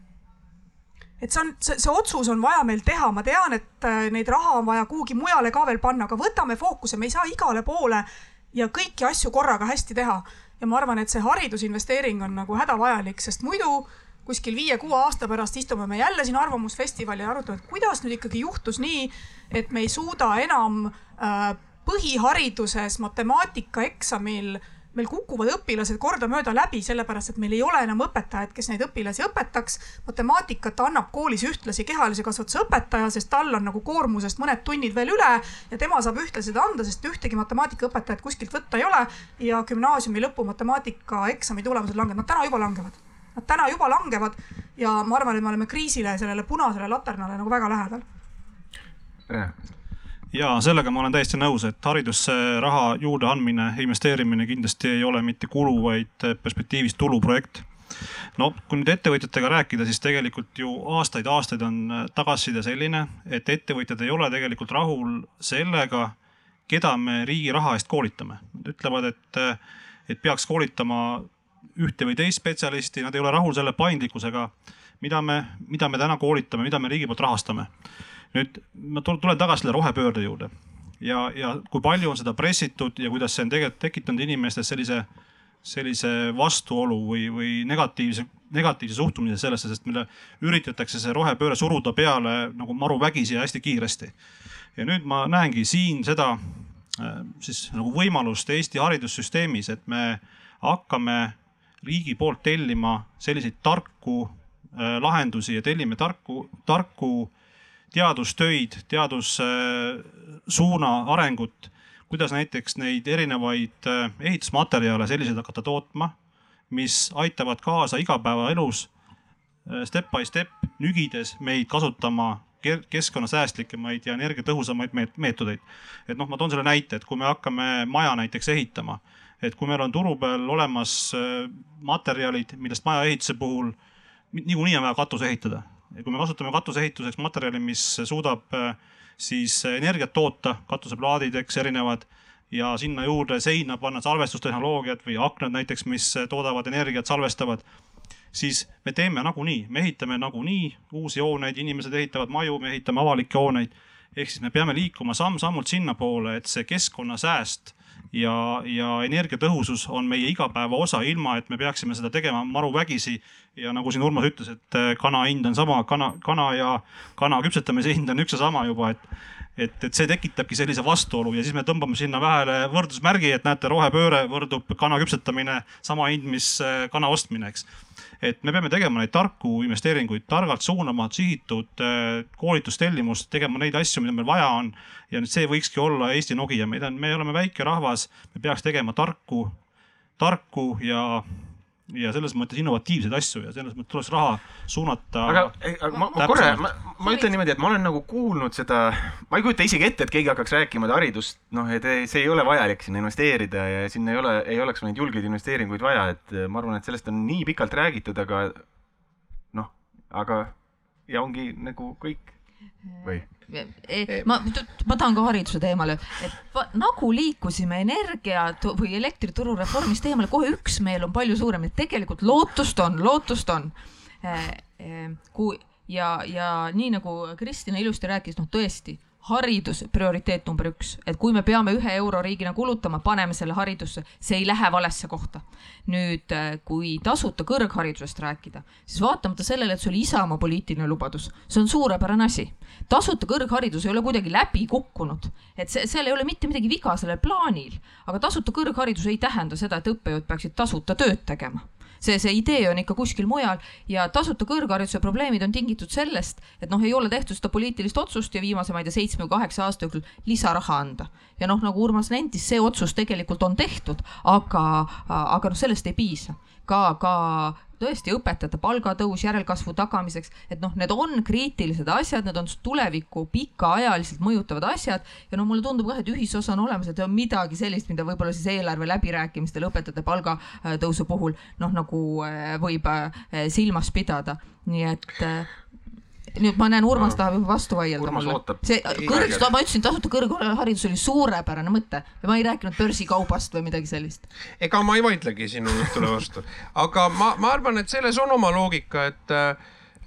et see on, see, see otsus on vaja meil teha, ma tean, et äh, neid raha on vaja kuhugi mujale ka veel panna, aga võtame fookuse, me ei saa igale poole ja kõiki asju korraga hästi teha. ja ma arvan, et see haridusinvesteering on nagu hädavajalik, sest muidu kuskil viie-kuue aasta pärast istume me jälle siin Arvamusfestivalil ja arutame, et kuidas nüüd ikkagi juhtus nii, et me ei suuda enam äh, põhihariduses matemaatikaeksamil äh, meil kukuvad õpilased kordamööda läbi, sellepärast et meil ei ole enam õpetajaid, kes neid õpilasi õpetaks. matemaatikat annab koolis ühtlasi kehalise kasvatuse õpetaja, sest tal on nagu koormusest mõned tunnid veel üle ja tema saab ühtlasi seda anda, sest ühtegi matemaatikaõpetajat kuskilt võtta ei ole. ja gümnaasiumi lõpu matemaatikaeksami tulemused langevad, nad täna juba langevad. Nad täna juba langevad ja ma arvan, et me oleme kriisile, sellele punasele laternale nagu väga lähedal ja sellega ma olen täiesti nõus, et haridusse raha juurde andmine, investeerimine kindlasti ei ole mitte kulu, vaid perspektiivis tuluprojekt. no kui nüüd ettevõtjatega rääkida, siis tegelikult ju aastaid-aastaid on tagasiside selline, et ettevõtjad ei ole tegelikult rahul sellega, keda me riigi raha eest koolitame. Nad ütlevad, et, et peaks koolitama ühte või teist spetsialisti, nad ei ole rahul selle paindlikkusega, mida me, mida me täna koolitame, mida me riigi poolt rahastame. Nüüd ma tulen tagasi selle rohepöörde juurde ja, ja kui palju on seda pressitud ja kuidas see on tegelikult tekitanud inimestes sellise, sellise vastuolu või, või negatiivse, negatiivse suhtumise sellesse, sest meile üritatakse see rohepööre suruda peale nagu maru vägisi ja hästi kiiresti. ja nüüd ma näengi siin seda äh, siis nagu võimalust Eesti haridussüsteemis, et me hakkame riigi poolt tellima selliseid tarku äh, lahendusi ja tellime tarku, tarku teadustöid, teadussuuna arengut, kuidas näiteks neid erinevaid äh, ehitusmaterjale selliseid hakata tootma, mis aitavad kaasa igapäevaelus äh, step by step nügides meid kasutama keskkonnasäästlikumaid ja energiatõhusamaid meetodeid. et noh, ma toon selle näite, et kui me hakkame maja näiteks ehitama, et kui meil on turu peal olemas äh, materjalid, millest maja ehituse puhul niikuinii on vaja katus ehitada kui me kasutame katuseehituseks materjali, mis suudab äh, siis energiat toota, katuseplaadid, eks erinevad ja sinna juurde seina panna salvestustehnoloogiat või aknad näiteks, mis toodavad energiat, salvestavad, siis me teeme nagunii, me ehitame nagunii uusi hooneid, inimesed ehitavad maju, me ehitame avalikke hooneid. ehk siis me peame liikuma samm-sammult sinnapoole, et see keskkonnasääst ja, ja energiatõhusus on meie igapäeva osa, ilma et me peaksime seda tegema maru vägisi. ja nagu siin Urmas ütles, et äh, kana hind on sama, kana, kana ja kana küpsetamise hind on üks ja sama juba, et et, et see tekitabki sellise vastuolu ja siis me tõmbame sinna vahele võrdusmärgi, et näete, rohepööre võrdub kana küpsetamine sama hind, mis äh, kana ostmine, eks. Et me peame tegema neid tarku investeeringuid, targalt suunama sihitud äh, koolitustellimust, tegema neid asju, mida meil vaja on. ja see võikski olla Eesti Nokia, meid on, me oleme väike rahvas, me peaks tegema tarku, tarku ja ja selles mõttes innovatiivseid asju ja selles mõttes tuleks raha suunata. aga, aga ma, ma korra, ma, ma ütlen niimoodi, et ma olen nagu kuulnud seda, ma ei kujuta isegi ette, et keegi hakkaks rääkima, et haridust, noh, et see ei ole vajalik sinna investeerida ja sinna ei ole, ei oleks neid julgeid investeeringuid vaja, et ma arvan, et sellest on nii pikalt räägitud, aga noh, aga ja ongi nagu kõik või? ma, ma tahan ka hariduse teemale, et nagu liikusime energia või elektrituru reformist eemale, kohe üksmeel on palju suurem, et tegelikult lootust on, lootust on. kui ja, ja nii nagu Kristina ilusti rääkis, noh tõesti haridus prioriteet number üks, et kui me peame ühe euro riigina kulutama, paneme selle haridusse, see ei lähe valesse kohta. nüüd, kui tasuta kõrgharidusest rääkida, siis vaatamata sellele, et see oli Isamaa poliitiline lubadus, see on suurepärane asi. tasuta kõrgharidus ei ole kuidagi läbi kukkunud, et see, seal ei ole mitte midagi viga sellel plaanil, aga tasuta kõrgharidus ei tähenda seda, et õppejõud peaksid tasuta tööd tegema see, see idee on ikka kuskil mujal ja tasuta kõrghariduse probleemid on tingitud sellest, et noh, ei ole tehtud seda poliitilist otsust ja viimase, ma ei tea, seitsme või kaheksa aasta jooksul lisaraha anda. ja noh, nagu Urmas nentis, see otsus tegelikult on tehtud, aga, aga noh, sellest ei piisa. Ka, ka tõesti õpetajate palgatõus järelkasvu tagamiseks, et noh, need on kriitilised asjad, need on tulevikku pikaajaliselt mõjutavad asjad ja no mulle tundub kah, et ühisosa on olemas, et on midagi sellist, mida võib-olla siis eelarve läbirääkimistel õpetajate palgatõusu puhul noh, nagu äh, võib äh, silmas pidada, nii et äh, nüüd ma näen, Urmas tahab juba vastu vaielda mulle. see kõrg, ma ütlesin, tasuta kõrgharidus oli suurepärane mõte ja ma ei rääkinud börsikaubast või midagi sellist. ega ma ei vaidlegi sinu jutule vastu, aga ma, ma arvan, et selles on oma loogika, et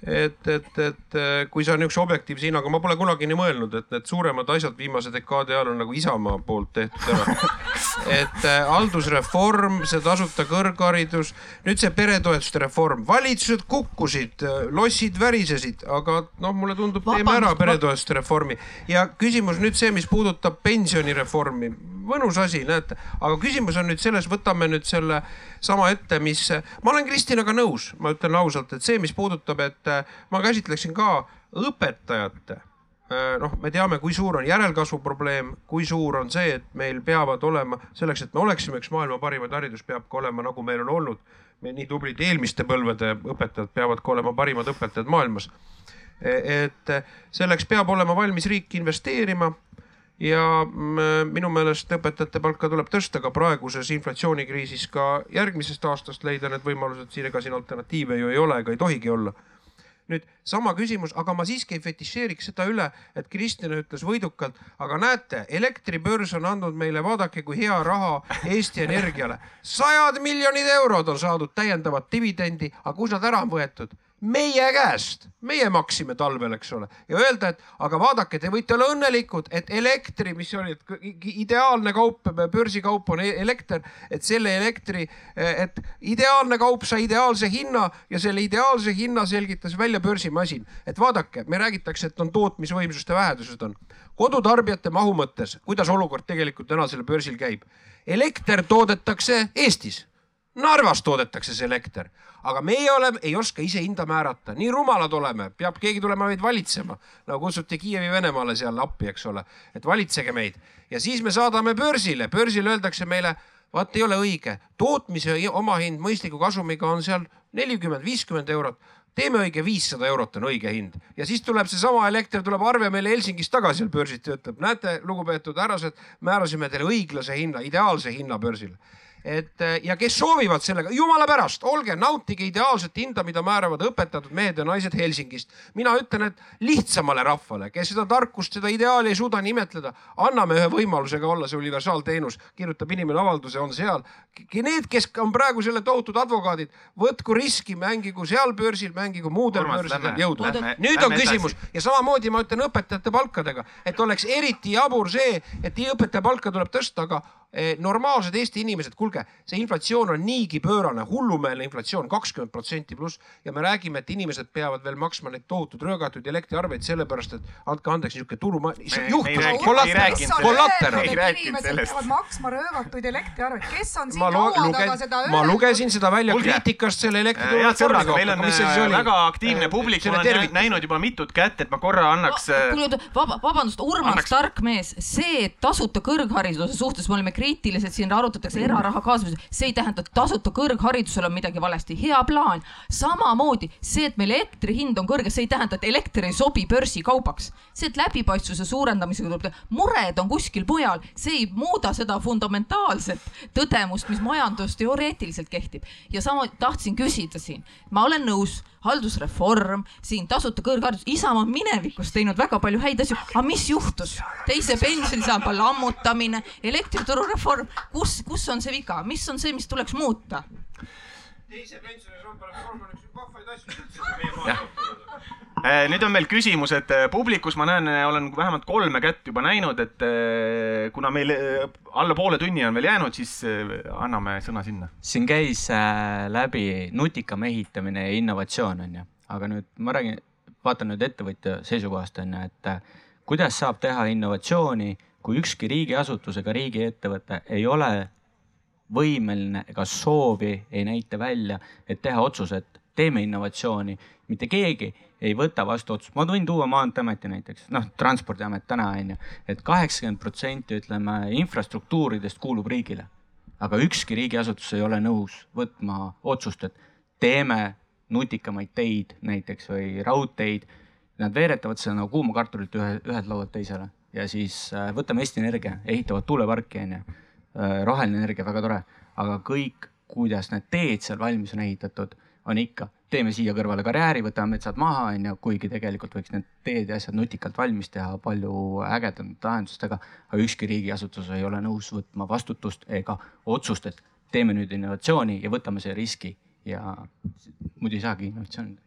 et, et, et kui see on niisuguse objektiivse hinnaga, ma pole kunagi nii mõelnud, et need suuremad asjad viimase dekaadi ajal on nagu Isamaa poolt tehtud ära. <laughs> et äh, haldusreform, see tasuta kõrgharidus, nüüd see peretoetuste reform, valitsused kukkusid, lossid värisesid, aga noh, mulle tundub, teeme ära peretoetuste reformi. Ja küsimus nüüd see, mis puudutab pensionireformi. Mõnus asi, näete, aga küsimus on nüüd selles, võtame nüüd selle sama ette, mis, ma olen Kristinaga nõus, ma ütlen ausalt, et see, mis puudutab, et ma käsitleksin ka õpetajate noh, me teame, kui suur on järelkasvu probleem, kui suur on see, et meil peavad olema selleks, et me oleksime üks maailma parimaid haridus, peab ka olema, nagu meil on olnud. nii tublid eelmiste põlvede õpetajad peavad ka olema parimad õpetajad maailmas. et selleks peab olema valmis riik investeerima ja mm, minu meelest õpetajate palka tuleb tõsta ka praeguses inflatsioonikriisis ka järgmisest aastast leida need võimalused siin, ega siin alternatiive ju ei ole ega ei tohigi olla. Nüüd sama küsimus, aga ma siiski ei fetišeeriks seda üle, et Kristjan ütles võidukalt, aga näete, elektribörs on andnud meile, vaadake, kui hea raha Eesti Energiale. sajad miljonid eurod on saadud täiendavat dividendi, aga kus nad ära on võetud? Meie käest, meie maksime talvel, eks ole, ja öelda, et aga vaadake, te võite olla õnnelikud, et elektri, mis oli ideaalne kaup, börsikaup on e- elekter, et selle elektri, et ideaalne kaup sai ideaalse hinna ja selle ideaalse hinna selgitas välja börsimasin. et vaadake, me räägitakse, et on tootmisvõimsuste vähedused on kodutarbijate mahu mõttes, kuidas olukord tegelikult tänasel börsil käib. elekter toodetakse Eestis Narvas toodetakse see elekter, aga meie oleme, ei oska ise hinda määrata, nii rumalad oleme, peab keegi tulema meid valitsema. nagu kutsuti Kiievi Venemaale seal appi, eks ole, et valitsege meid. Ja siis me saadame börsile, börsil öeldakse meile, vaat ei ole õige, tootmise omahind mõistliku kasumiga on seal nelikümmend, viiskümmend eurot. Teeme õige viissada eurot on õige hind. Ja siis tuleb seesama elekter, tuleb arve meile Helsingist tagasi seal börsilt ja ütleb, näete, lugupeetud härrased, määrasime teile õiglase hinna, ideaalse hinna börsil et ja kes soovivad sellega, jumala pärast, olge, nautige ideaalset hinda, mida määravad õpetatud mehed ja naised Helsingist. mina ütlen, et lihtsamale rahvale, kes seda tarkust, seda ideaali ei suuda nimetleda, anname ühe võimaluse ka olla see universaalteenus, kirjutab inimene avalduse, on seal. Need, kes on praegu selle tohutud advokaadid, võtku riski, mängigu seal börsil, mängigu muudel börsidel, jõudu. nüüd on küsimus ja samamoodi ma ütlen õpetajate palkadega, et oleks eriti jabur see, et õpetaja palka tuleb tõsta, aga Eh, normaalsed Eesti inimesed, kuulge, see inflatsioon on niigi pöörane, hullumeelne inflatsioon, kakskümmend protsenti pluss ja me räägime, et inimesed peavad veel maksma neid tohutud röögatud elektriarveid sellepärast, et andke andeks, niisugune turu, juhtus, kollater. peavad maksma röögatuid elektriarveid, kes on siin laua taga seda öelnud? ma lugesin seda välja Kuulge. kriitikast selle elektri. head sõbrad, meil on äh, väga aktiivne publik, ma olen näinud juba mitut kätt, et ma korra annaks. kuule, vaba, vabandust, Urmas, tark mees, see, et tasuta kõrghariduse suhtes me olime kriitilised, siin arutatakse eraraha kaasamist, see ei tähenda, et tasuta kõrgharidusel on midagi valesti, hea plaan. samamoodi see, et meil elektri hind on kõrge, see ei tähenda, et elekter ei sobi börsikaubaks. see, et läbipaistvuse suurendamisega tuleb, mured on kuskil mujal, see ei muuda seda fundamentaalset tõdemust, mis majandusteoreetiliselt kehtib. ja sama tahtsin küsida siin, ma olen nõus haldusreform, siin tasuta kõrgharidus, Isamaa on minevikus teinud väga palju häid asju, aga mis juhtus? teise pensionisamba lammutamine, elektriturureform, kus, kus on see viga, mis on see, mis tuleks muuta? teise pensionisamba reform on üks vahvaid asju üldse meie maal Äh, nüüd on meil küsimused äh, publikus, ma näen, äh, olen vähemalt kolme kätt juba näinud, et kuna meil alla poole tunni on veel jäänud, siis anname sõna sinna. siin käis läbi nutika mehitamine ja innovatsioon onju, aga nüüd ma räägin, vaatan nüüd ettevõtja seisukohast onju, et kuidas saab teha innovatsiooni, kui ükski riigiasutus ega riigiettevõte ei ole võimeline ega soovi ei näita välja, et teha otsus, et teeme innovatsiooni. mitte keegi ei võta vastu otsust, ma võin tuua Maanteeameti näiteks, noh, Transpordiamet täna on ju, et kaheksakümmend protsenti ütleme infrastruktuuridest kuulub riigile. aga ükski riigiasutus ei ole nõus võtma otsust, et teeme nutikamaid teid näiteks või raudteid. Nad veeretavad seda nagu kuuma kartulit ühe, ühelt laualt teisele ja siis äh, võtame Eesti Energia, ehitavad tuuleparki onju. Äh, roheline energia, väga tore, aga kõik, kuidas need teed seal valmis on ehitatud, on ikka teeme siia kõrvale karjääri, võtame metsad maha, onju, kuigi tegelikult võiks need teed ja asjad nutikalt valmis teha palju ägedamate lahendustega. aga ükski riigiasutus ei ole nõus võtma vastutust ega otsust, et teeme nüüd innovatsiooni ja võtame selle riski ja muidu ei saagi innovatsiooni.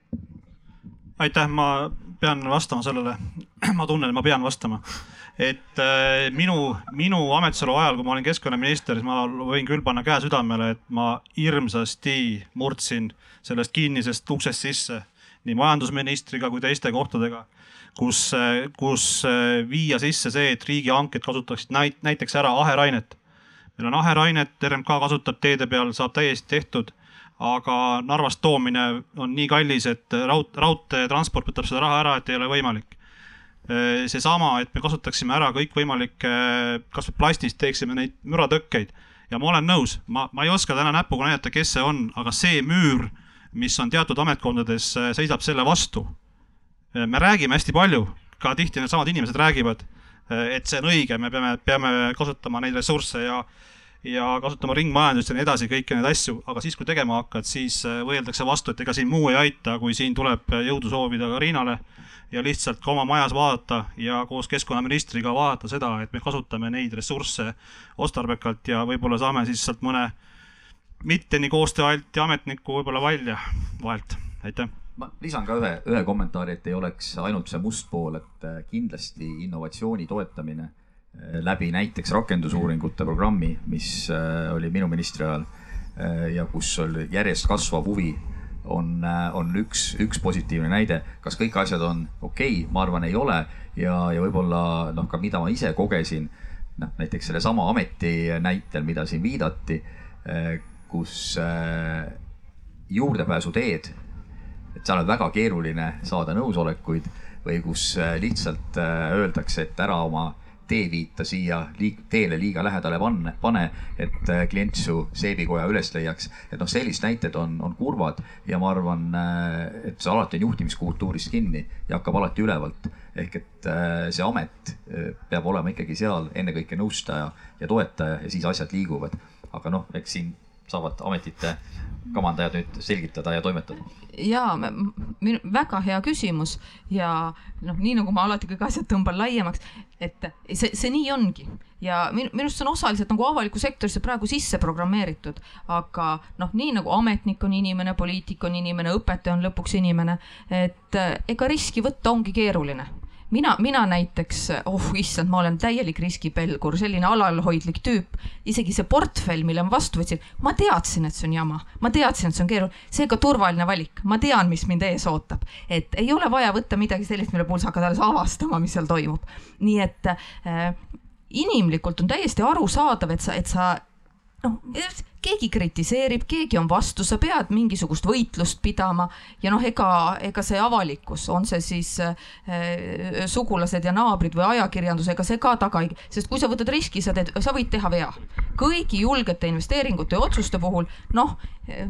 Aitäh, ma pean vastama sellele. <clears throat> ma tunnen, et ma pean vastama et äh, minu, minu ametisolevu ajal, kui ma olin keskkonnaminister, siis ma võin küll panna käe südamele, et ma hirmsasti murdsin sellest kinnisest uksest sisse nii majandusministriga kui teiste kohtadega, kus, kus äh, viia sisse see, et riigihanked kasutaksid näit, näiteks ära aherainet. meil on aherainet, RMK kasutab teede peal, saab täiesti tehtud, aga Narvast toomine on nii kallis, et raud, raudteetransport võtab seda raha ära, et ei ole võimalik Äh, seesama, et me kasutaksime ära kõikvõimalikke, kasvõi plastist teeksime neid müratõkkeid ja ma olen nõus, ma, ma ei oska täna näpuga näidata, kes see on, aga see müür, mis on teatud ametkondades, äh, seisab selle vastu. Äh, me räägime hästi palju, ka tihti needsamad inimesed räägivad, et see on õige, me peame, peame kasutama neid ressursse ja ja kasutama ringmajandust ja nii edasi, kõiki neid asju, aga siis, kui tegema hakkad, siis äh, võetakse vastu, et ega siin muu ei aita, kui siin tuleb jõudu soovida ka Riinale ja lihtsalt ka oma majas vaadata ja koos keskkonnaministriga vaadata seda, et me kasutame neid ressursse otstarbekalt ja võib-olla saame siis sealt mõne mitte nii koostööalti ametniku võib-olla välja vahelt, aitäh! Ma lisan ka ühe, ühe kommentaari, et ei oleks ainult see must pool, et äh, kindlasti innovatsiooni toetamine äh, läbi näiteks rakendusuuringute programmi, mis äh, oli minu ministri ajal ja kus oli järjest kasvav huvi, on, on üks, üks positiivne näide. kas kõik asjad on okei okay?, ma arvan, ei ole ja, ja võib-olla noh, ka mida ma ise kogesin, noh näiteks sellesama ameti näitel, mida siin viidati, kus juurdepääsuteed et seal on väga keeruline saada nõusolekuid või kus lihtsalt öeldakse, et ära oma teeviita siia liik, teele liiga lähedale panne, pane, et äh, klient su seebikoja üles leiaks. et noh, sellised näited on, on kurvad ja ma arvan, äh, et see alati on juhtimiskultuurist kinni ja hakkab alati ülevalt. ehk et äh, see amet peab olema ikkagi seal ennekõike nõustaja ja toetaja ja siis asjad liiguvad. aga noh, eks siin saavad ametite kavandajad nüüd selgitada ja toimetada? ja väga hea küsimus ja noh, nii nagu ma alati kõik asjad tõmban laiemaks, et see, see nii ongi ja minu, minu arust see on osaliselt nagu avaliku sektorisse praegu sisse programmeeritud, aga noh, nii nagu ametnik on inimene, poliitik on inimene, õpetaja on lõpuks inimene, et ega riski võtta ongi keeruline mina, mina näiteks, oh issand, ma olen täielik riskipelgur, selline alalhoidlik tüüp. isegi see portfell, mille ma vastu võtsin, ma teadsin, et see on jama, ma teadsin, et see on keeruline, seega turvaline valik, ma tean, mis mind ees ootab. et ei ole vaja võtta midagi sellist, mille puhul sa hakkad alles avastama, mis seal toimub. nii et äh, inimlikult on täiesti arusaadav, et sa, et sa noh, keegi kritiseerib, keegi on vastu, sa pead mingisugust võitlust pidama ja noh, ega, ega see avalikkus, on see siis äh, sugulased ja naabrid või ajakirjandus, ega see ka taga ei, sest kui sa võtad riski, sa teed, sa võid teha vea. kõigi julgete investeeringute ja otsuste puhul, noh,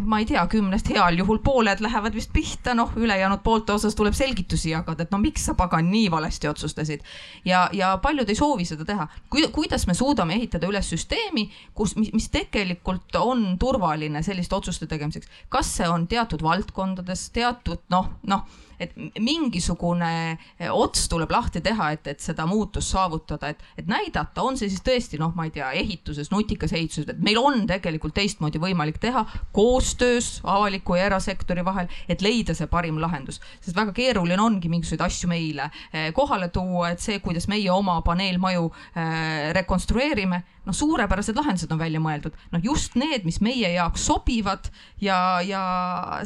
ma ei tea, kümnest heal juhul pooled lähevad vist pihta, noh, ülejäänud poolte osas tuleb selgitusi jagada, et no miks sa pagan nii valesti otsustasid. ja, ja paljud ei soovi seda teha. kuidas me suudame ehitada üles süsteemi, kus, mis, mis tegelikult on turvaline selliste otsuste tegemiseks. kas see on teatud valdkondades, teatud noh, noh et mingisugune eh, ots tuleb lahti teha, et, et seda muutust saavutada, et, et näidata, on see siis tõesti noh, ma ei tea, ehituses, nutikas ehituses, et meil on tegelikult teistmoodi võimalik teha koostöös avaliku ja erasektori vahel, et leida see parim lahendus. sest väga keeruline ongi mingisuguseid asju meile eh, kohale tuua, et see, kuidas meie oma paneelmaju eh, rekonstrueerime, noh, suurepärased lahendused on välja mõeldud, noh just need, mis meie jaoks sobivad ja, ja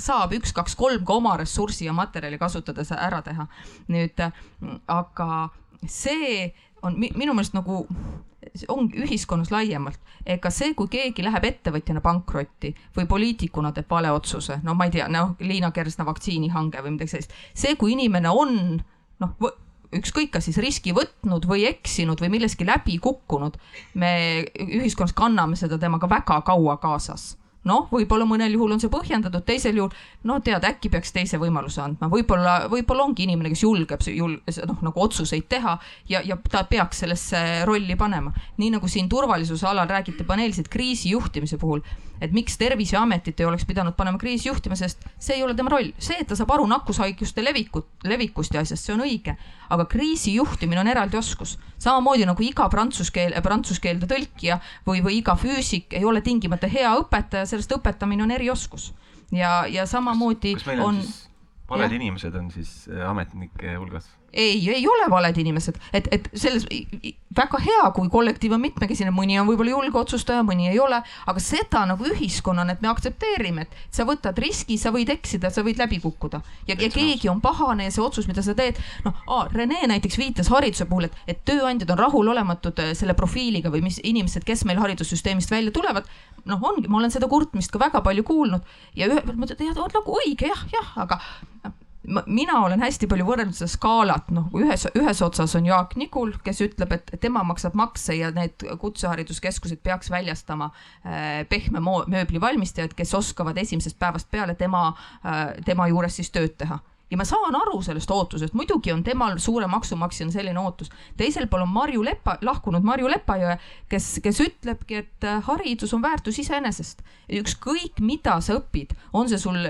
saab üks, kaks, kolm ka oma ressursi ja materjali kasutades ära teha. nüüd, aga see on minu meelest nagu ongi ühiskonnas laiemalt, ega see, kui keegi läheb ettevõtjana pankrotti või poliitikuna teeb vale otsuse, no ma ei tea, noh, Liina Kersna vaktsiinihange või midagi sellist, see, kui inimene on noh, ükskõik, kas siis riski võtnud või eksinud või milleski läbi kukkunud, me ühiskonnas kanname seda temaga väga kaua kaasas noh, võib-olla mõnel juhul on see põhjendatud, teisel juhul no tead, äkki peaks teise võimaluse andma, võib-olla, võib-olla ongi inimene, kes julgeb julg, noh nagu otsuseid teha ja, ja ta peaks sellesse rolli panema. nii nagu siin turvalisuse alal räägiti paneelselt kriisi juhtimise puhul, et miks Terviseametit ei oleks pidanud panema kriisi juhtima, sest see ei ole tema roll, see, et ta saab aru nakkushaiguste levikut, levikust ja asjast, see on õige, aga kriisi juhtimine on eraldi oskus, samamoodi nagu iga prantsuse keel, prantsuse keelde tõlkija või, või iga füüsik ei ole tingimata hea õpetaja sellest õpetamine on erioskus. Ja, ja samamoodi kas, kas on, on valed inimesed on siis äh, ametnike hulgas? Ei, ei ole valed inimesed, et, et selles väga hea, kui kollektiiv on mitmekesine, mõni on võib-olla julge otsustaja, mõni ei ole, aga seda nagu ühiskonnana, et me aktsepteerime, et sa võtad riski, sa võid eksida, sa võid läbi kukkuda. Ja, ja keegi on pahane ja see otsus, mida sa teed, noh, Rene näiteks viitas hariduse puhul, et, et tööandjad on rahulolematud äh, selle profiiliga või mis inimesed, kes meil haridussüsteemist välja tulevad. noh, ongi, ma olen seda kurtmist ka väga palju kuulnud. Ja ühe pealt mõtled, jah, nagu õige jah, jah, aga mina olen hästi palju võrrelnud seda skaalat, noh, ühes, ühes otsas on Jaak Nigul, kes ütleb, et tema maksab makse ja need kutsehariduskeskused peaks väljastama äh, pehme mööbli valmistajad, kes oskavad esimesest päevast peale tema äh,, tema juures siis tööd teha ja ma saan aru sellest ootusest, muidugi on temal suure maksumaksjana selline ootus. teisel pool on Marju Lepa, lahkunud Marju Lepajõe, kes, kes ütlebki, et äh, haridus on väärtus iseenesest. ükskõik, mida sa õpid, on see sul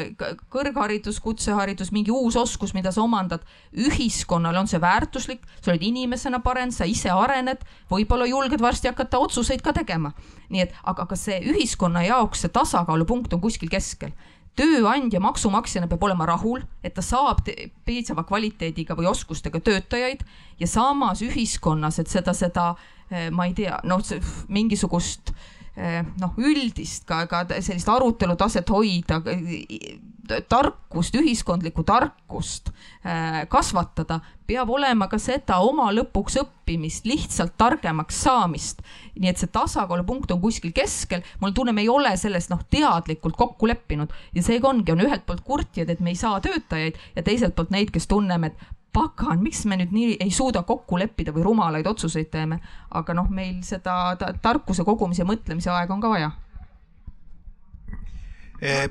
kõrgharidus, kutseharidus, mingi uus oskus, mida sa omandad, ühiskonnale on see väärtuslik, sa oled inimesena parem, sa ise arened, võib-olla julged varsti hakata otsuseid ka tegema. nii et, aga, aga see ühiskonna jaoks see tasakaalupunkt on kuskil keskel tööandja maksumaksjana peab olema rahul, et ta saab piisava kvaliteediga või oskustega töötajaid ja samas ühiskonnas, et seda, seda eh, ma ei tea, noh, mingisugust eh, noh, üldist ka, ka sellist arutelu taset hoida tarkust, ühiskondlikku tarkust äh, kasvatada, peab olema ka seda oma lõpuks õppimist, lihtsalt targemaks saamist. nii et see tasakaalupunkt on kuskil keskel, mul tunne, me ei ole selles noh, teadlikult kokku leppinud. Ja seega ongi, on ühelt poolt kurtjad, et me ei saa töötajaid ja teiselt poolt neid, kes tunneme, et pagan, miks me nüüd nii ei suuda kokku leppida või rumalaid otsuseid teeme, aga noh, meil seda tarkuse kogumise, mõtlemise aega on ka vaja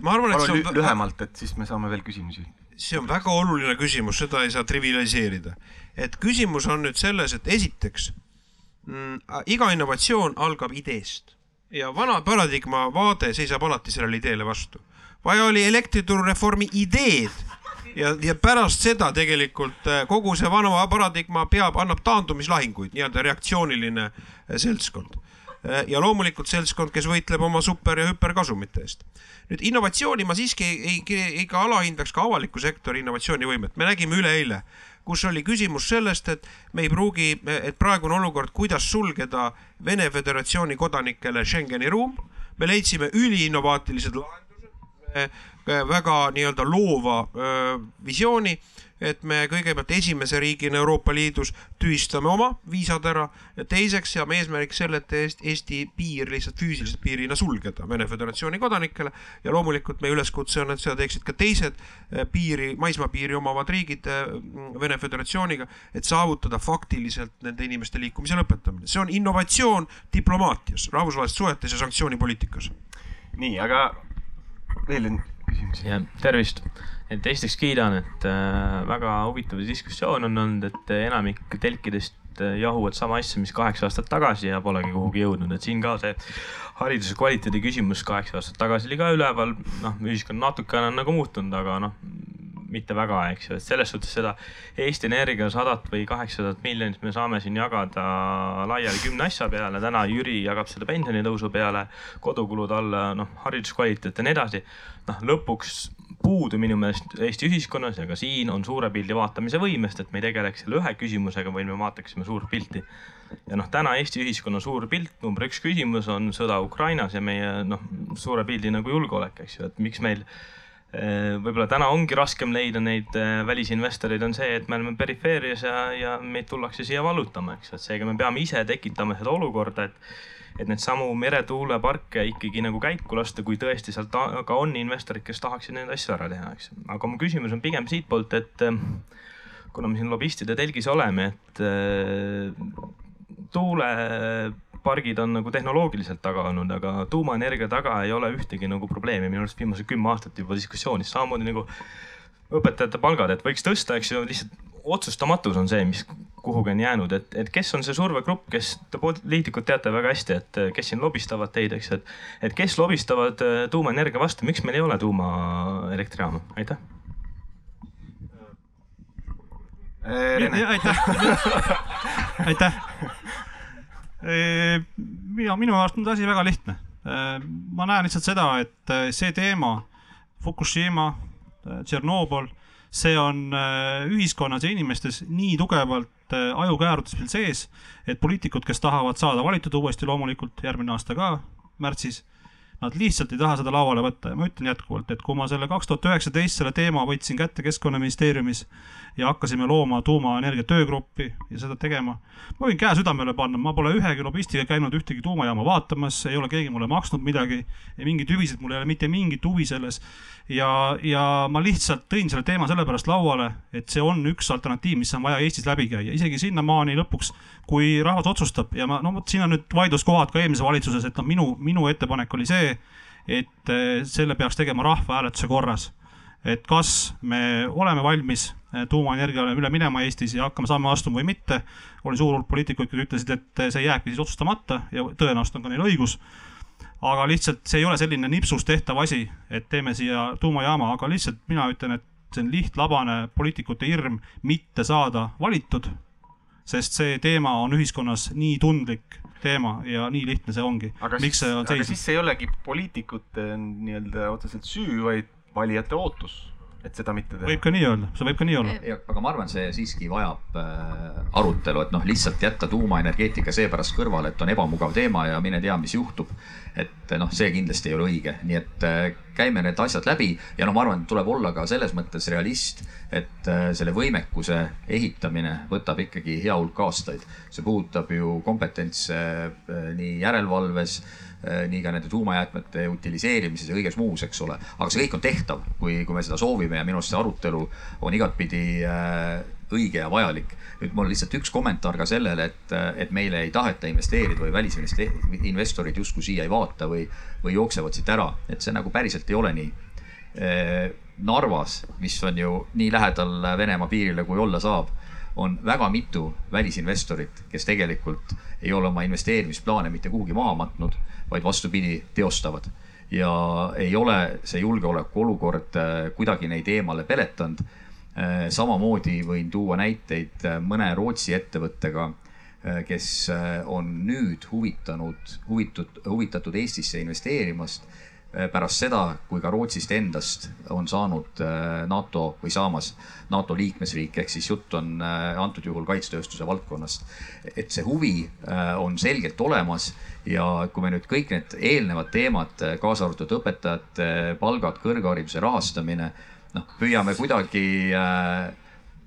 ma arvan, et see on lühemalt, et siis me saame veel küsimusi. see on väga oluline küsimus, seda ei saa trivialiseerida. et küsimus on nüüd selles, et esiteks mm, iga innovatsioon algab ideest ja vana paradigma vaade seisab alati sellele ideele vastu. vaja oli elektriturureformi ideed ja, ja pärast seda tegelikult eh, kogu see vana paradigma peab, annab taandumislahinguid, nii-öelda reaktsiooniline eh, seltskond ja loomulikult seltskond, kes võitleb oma super ja hüperkasumite eest. Nüüd innovatsiooni ma siiski ei, ei, ei ka alahindaks ka avaliku sektori innovatsioonivõimet, me nägime üleeile, kus oli küsimus sellest, et me ei pruugi, et praegune olukord, kuidas sulgeda Vene Föderatsiooni kodanikele Schengeni ruum, me leidsime üliinnovaatilised lahendused, väga nii-öelda loova öö, visiooni et me kõigepealt esimese riigina Euroopa Liidus tühistame oma viisad ära ja teiseks seame eesmärgiks selle, et Eesti, Eesti piir lihtsalt füüsiliselt piirina sulgeda Vene Föderatsiooni kodanikele ja loomulikult meie üleskutse on, et seda teeksid ka teised eh, piiri, maismaapiiri omavad riigid eh, Vene Föderatsiooniga, et saavutada faktiliselt nende inimeste liikumise lõpetamine. see on innovatsioon diplomaatias, rahvusvahelistes suhetes ja sanktsioonipoliitikas. nii, aga veel on küsimusi? jah, tervist. Et esiteks kiidan, et äh, väga huvitav diskussioon on olnud, et enamik telkidest äh, jahuvad sama asja, mis kaheksa aastat tagasi ja polegi kuhugi jõudnud, et siin ka see hariduse kvaliteedi küsimus kaheksa aastat tagasi oli ka üleval, noh, ühiskond natukene on nagu muutunud, aga noh, mitte väga, eks ju, et selles suhtes seda Eesti Energia sadat või kaheksasadat miljonit me saame siin jagada laiali kümne asja peale, täna Jüri jagab selle pensionitõusu peale, kodukulud alla, noh, hariduskvaliteet ja nii edasi. noh, lõpuks puudu minu meelest Eesti ühiskonnas ja ka siin on suure pildi vaatamise võimest, et me ei tegeleks selle ühe küsimusega, vaid me vaataksime suurt pilti. ja noh, täna Eesti ühiskonna suur pilt, number üks küsimus on sõda Ukrainas ja meie noh, suure pildi nagu julgeolek, eks ju, et miks meil võib-olla täna ongi raskem leida neid eh, välisinvestoreid, on see, et me oleme perifeerias ja, ja meid tullakse siia vallutama, eks, et seega me peame ise tekitama seda olukorda, et et need samu meretuuleparke ikkagi nagu käiku lasta, kui tõesti seal taga on investorid, kes tahaksid neid asju ära teha, eks. aga mu küsimus on pigem siitpoolt, et eh, kuna me siin lobistide telgis oleme, et eh, tuulepargid on nagu tehnoloogiliselt taga olnud, aga tuumaenergia taga ei ole ühtegi nagu probleemi minu arust viimased kümme aastat juba diskussioonis, samamoodi nagu õpetajate palgad, et võiks tõsta, eks ju, lihtsalt otsustamatus on see, mis kuhugi on jäänud, et, et kes on see survegrupp, kes, te poliitikud teate väga hästi, et kes siin lobistavad teid, eks, et, et kes lobistavad äh, tuumaenergia vastu, miks meil ei ole tuumaelektrijaama, aitäh. Rene. aitäh, <laughs> aitäh. Ja minu arust on asi väga lihtne. ma näen lihtsalt seda, et see teema, Fukushima, Tšernobõl see on äh, ühiskonnas ja inimestes nii tugevalt äh, ajukäärudes veel sees, et poliitikud, kes tahavad saada valitud uuesti loomulikult järgmine aasta ka märtsis, nad lihtsalt ei taha seda lauale võtta ja ma ütlen jätkuvalt, et kui ma selle kaks tuhat üheksateist selle teema võtsin kätte Keskkonnaministeeriumis ja hakkasime looma tuumaenergia töögruppi ja seda tegema. ma võin käe südamele panna, ma pole ühegi lobistiga käinud ühtegi tuumajaama vaatamas, ei ole keegi mulle maksnud midagi ja mingeid hüvisid, mul ei ole mitte mingit huvi selles. ja, ja ma lihtsalt tõin selle teema sellepärast lauale, et see on üks alternatiiv, mis on vaja Eestis läbi käia, isegi sinnamaani lõpuks, kui rahvas otsustab ja ma, no vot siin on nüüd vaidluskohad ka eelmises valitsuses, et noh, minu, minu ettepanek oli see, et eh, selle peaks tegema rahvahääletuse korras et kas me oleme valmis eh, tuumaenergiale üle minema Eestis ja hakkame samme astuma või mitte. oli suur hulk poliitikuid, kes ütlesid, et see jääbki siis otsustamata ja tõenäoliselt on ka neil õigus. aga lihtsalt see ei ole selline nipsust tehtav asi, et teeme siia tuumajaama, aga lihtsalt mina ütlen, et see on lihtlabane poliitikute hirm mitte saada valitud. Sest see teema on ühiskonnas nii tundlik teema ja nii lihtne see ongi. miks see on aga seisnud? siis see ei olegi poliitikute nii-öelda otseselt süü, vaid valijate ootus, et seda mitte teha. võib ka nii öelda, see võib ka nii olla. aga ma arvan, see siiski vajab äh, arutelu, et noh, lihtsalt jätta tuumaenergeetika seepärast kõrvale, et on ebamugav teema ja mine tea, mis juhtub. et noh, see kindlasti ei ole õige, nii et äh, käime need asjad läbi ja no ma arvan, et tuleb olla ka selles mõttes realist, et äh, selle võimekuse ehitamine võtab ikkagi hea hulk aastaid. see puudutab ju kompetentse äh, nii järelevalves äh, nii ka nende tuumajäätmete utiliseerimises ja kõiges muus, eks ole. aga see kõik on tehtav, kui, kui me seda soovime ja minu arust see arutelu on igatpidi äh, õige ja vajalik. nüüd mul lihtsalt üks kommentaar ka sellele, et, et meile ei taheta investeerida või välisinvestorid justkui siia ei vaata või, või jooksevad siit ära, et see nagu päriselt ei ole nii. Narvas, mis on ju nii lähedal Venemaa piirile, kui olla saab, on väga mitu välisinvestorit, kes tegelikult ei ole oma investeerimisplaane mitte kuhugi maha matnud, vaid vastupidi, teostavad. ja ei ole see julgeolekuolukord kuidagi neid eemale peletanud samamoodi võin tuua näiteid mõne Rootsi ettevõttega, kes on nüüd huvitanud, huvitud, huvitatud Eestisse investeerimast pärast seda, kui ka Rootsist endast on saanud NATO või saamas NATO liikmesriik, ehk siis jutt on antud juhul kaitsetööstuse valdkonnast. et see huvi on selgelt olemas ja kui me nüüd kõik need eelnevad teemad, kaasa arvatud õpetajate palgad, kõrghariduse rahastamine noh, püüame kuidagi äh,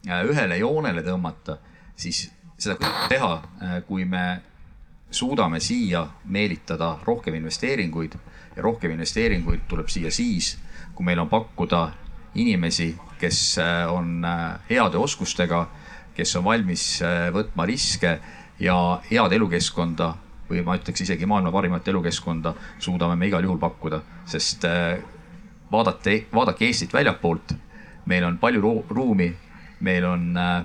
ühele joonele tõmmata, siis seda kõike teha, kui me suudame siia meelitada rohkem investeeringuid ja rohkem investeeringuid tuleb siia siis, kui meil on pakkuda inimesi, kes on heade oskustega, kes on valmis võtma riske ja head elukeskkonda või ma ütleks isegi maailma parimat elukeskkonda suudame me igal juhul pakkuda, sest vaadate, vaadake Eestit väljapoolt. meil on palju ruumi, meil on äh,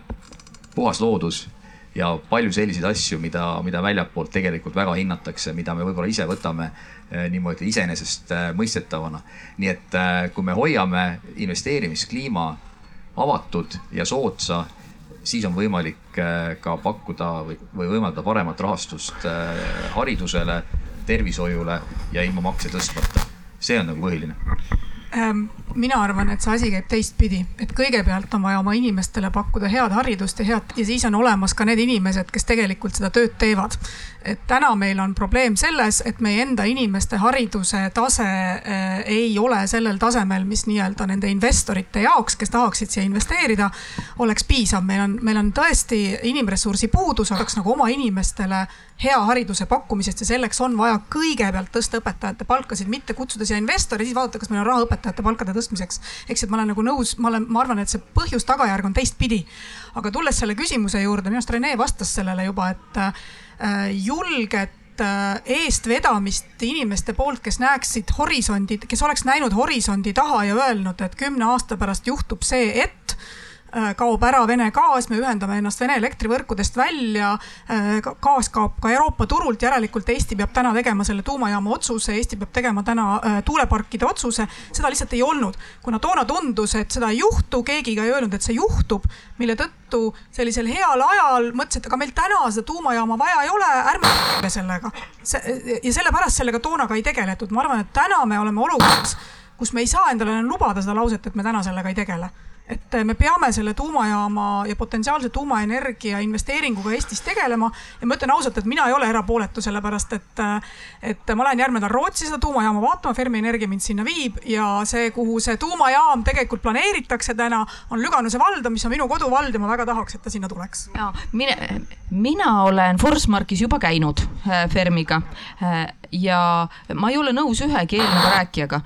puhas loodus ja palju selliseid asju, mida, mida väljapoolt tegelikult väga hinnatakse, mida me võib-olla ise võtame äh, niimoodi iseenesestmõistetavana. nii et äh, kui me hoiame investeerimiskliima avatud ja soodsa, siis on võimalik ka pakkuda või, või võimaldada paremat rahastust haridusele, tervishoiule ja ilma makse tõstmata. see on nagu põhiline mina arvan, et see asi käib teistpidi, et kõigepealt on vaja oma inimestele pakkuda head haridust ja head ja siis on olemas ka need inimesed, kes tegelikult seda tööd teevad. et täna meil on probleem selles, et meie enda inimeste hariduse tase äh, ei ole sellel tasemel, mis nii-öelda nende investorite jaoks, kes tahaksid siia investeerida, oleks piisav. meil on, meil on tõesti inimressursi puudus, oleks nagu oma inimestele hea hariduse pakkumisest ja selleks on vaja kõigepealt tõsta õpetajate palkasid, mitte kutsuda siia investori, siis vaadata, kas meil on raha õpetajate palkade tõstmiseks. siis, et ma olen nagu nõus, ma olen, ma arvan, et see põhjus-tagajärg on teistpidi. aga tulles selle küsimuse juurde, minu arust Rene vastas sellele juba, et äh, julget äh, eestvedamist inimeste poolt, kes näeksid horisondi, kes oleks näinud horisondi taha ja öelnud, et kümne aasta pärast juhtub see, et kaob ära Vene gaas, me ühendame ennast Vene elektrivõrkudest välja. Äh, gaas kaob ka Euroopa turult, järelikult Eesti peab täna tegema selle tuumajaama otsuse, Eesti peab tegema täna äh, tuuleparkide otsuse. seda lihtsalt ei olnud, kuna toona tundus, et seda ei juhtu, keegi ka ei öelnud, et see juhtub, mille tõttu sellisel heal ajal mõtles, et aga meil täna seda tuumajaama vaja ei ole, ärme tegeleme sellega. ja sellepärast sellega toona ka ei tegeletud, ma arvan, et täna me oleme olukorras, kus me ei saa endale lubada seda lauset, et me täna sellega ei tegele et me peame selle tuumajaama ja potentsiaalse tuumaenergia investeeringuga Eestis tegelema. ja ma ütlen ausalt, et mina ei ole erapooletu, sellepärast et, et ma lähen järgmine nädal Rootsi seda tuumajaama vaatama, Fermi Energia mind sinna viib ja see, kuhu see tuumajaam tegelikult planeeritakse täna, on Lüganuse valda, mis on minu koduvald ja ma väga tahaks, et ta sinna tuleks. ja mina, mina olen Forsmarkis juba käinud äh, Fermiga ja ma ei ole nõus ühegi eelneva rääkijaga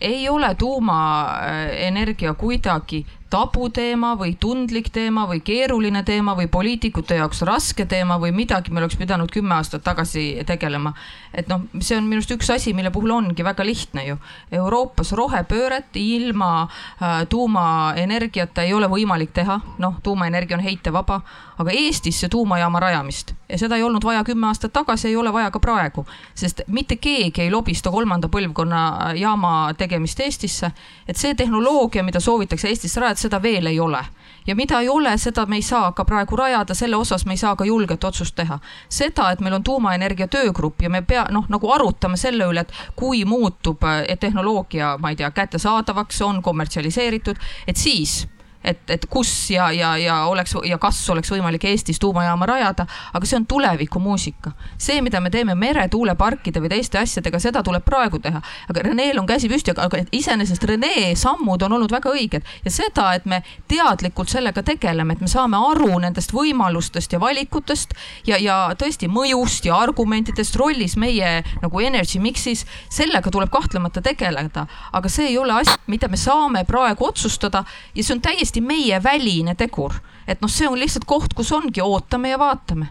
ei ole tuumaenergia kuidagi tabuteema või tundlik teema või keeruline teema või poliitikute jaoks raske teema või midagi me oleks pidanud kümme aastat tagasi tegelema. et noh, see on minu arust üks asi, mille puhul ongi väga lihtne ju. Euroopas rohepööret ilma äh, tuumaenergiata ei ole võimalik teha, noh, tuumaenergia on heitevaba, aga Eestisse tuumajaama rajamist ja seda ei olnud vaja kümme aastat tagasi, ei ole vaja ka praegu, sest mitte keegi ei lobista kolmanda põlvkonna jaama tegemist Eestisse. et see tehnoloogia, mida soovitakse Eestisse rajada, et seda veel ei ole. ja mida ei ole, seda me ei saa ka praegu rajada, selle osas me ei saa ka julget otsust teha. seda, et meil on tuumaenergia töögrupp ja me pea, noh, nagu arutame selle üle, et kui muutub et tehnoloogia, ma ei tea, kättesaadavaks, on kommertsialiseeritud, et siis et, et kus ja, ja, ja oleks ja kas oleks võimalik Eestis tuumajaama rajada, aga see on tulevikumuusika. see, mida me teeme meretuuleparkide või teiste asjadega, seda tuleb praegu teha. aga Reneel on käsi püsti, aga iseenesest Rene sammud on olnud väga õiged ja seda, et me teadlikult sellega tegeleme, et me saame aru nendest võimalustest ja valikutest ja, ja tõesti mõjust ja argumentidest rollis meie nagu energy mix'is, sellega tuleb kahtlemata tegeleda, aga see ei ole asi, mida me saame praegu otsustada ja see on täiesti täiesti meie väline tegur. et noh, see on lihtsalt koht, kus ongi ootame ja vaatame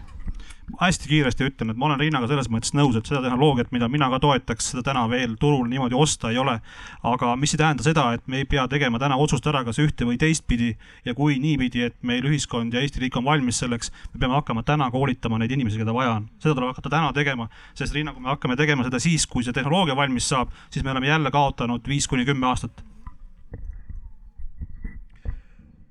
hästi kiiresti ütlen, et ma olen Riinaga selles mõttes nõus, et seda tehnoloogiat, mida mina ka toetaks, seda täna veel turul niimoodi osta ei ole. aga mis ei tähenda seda, et me ei pea tegema täna otsust ära, kas ühte või teistpidi ja kui niipidi, et meil ühiskond ja Eesti riik on valmis selleks, me peame hakkama täna koolitama neid inimesi, keda vaja on. seda tuleb hakata täna tegema, sest Riina, kui me hakkame tegema seda siis, kui see tehnoloogia valmis saab, siis me oleme jälle kaotanud viis kuni kümme aastat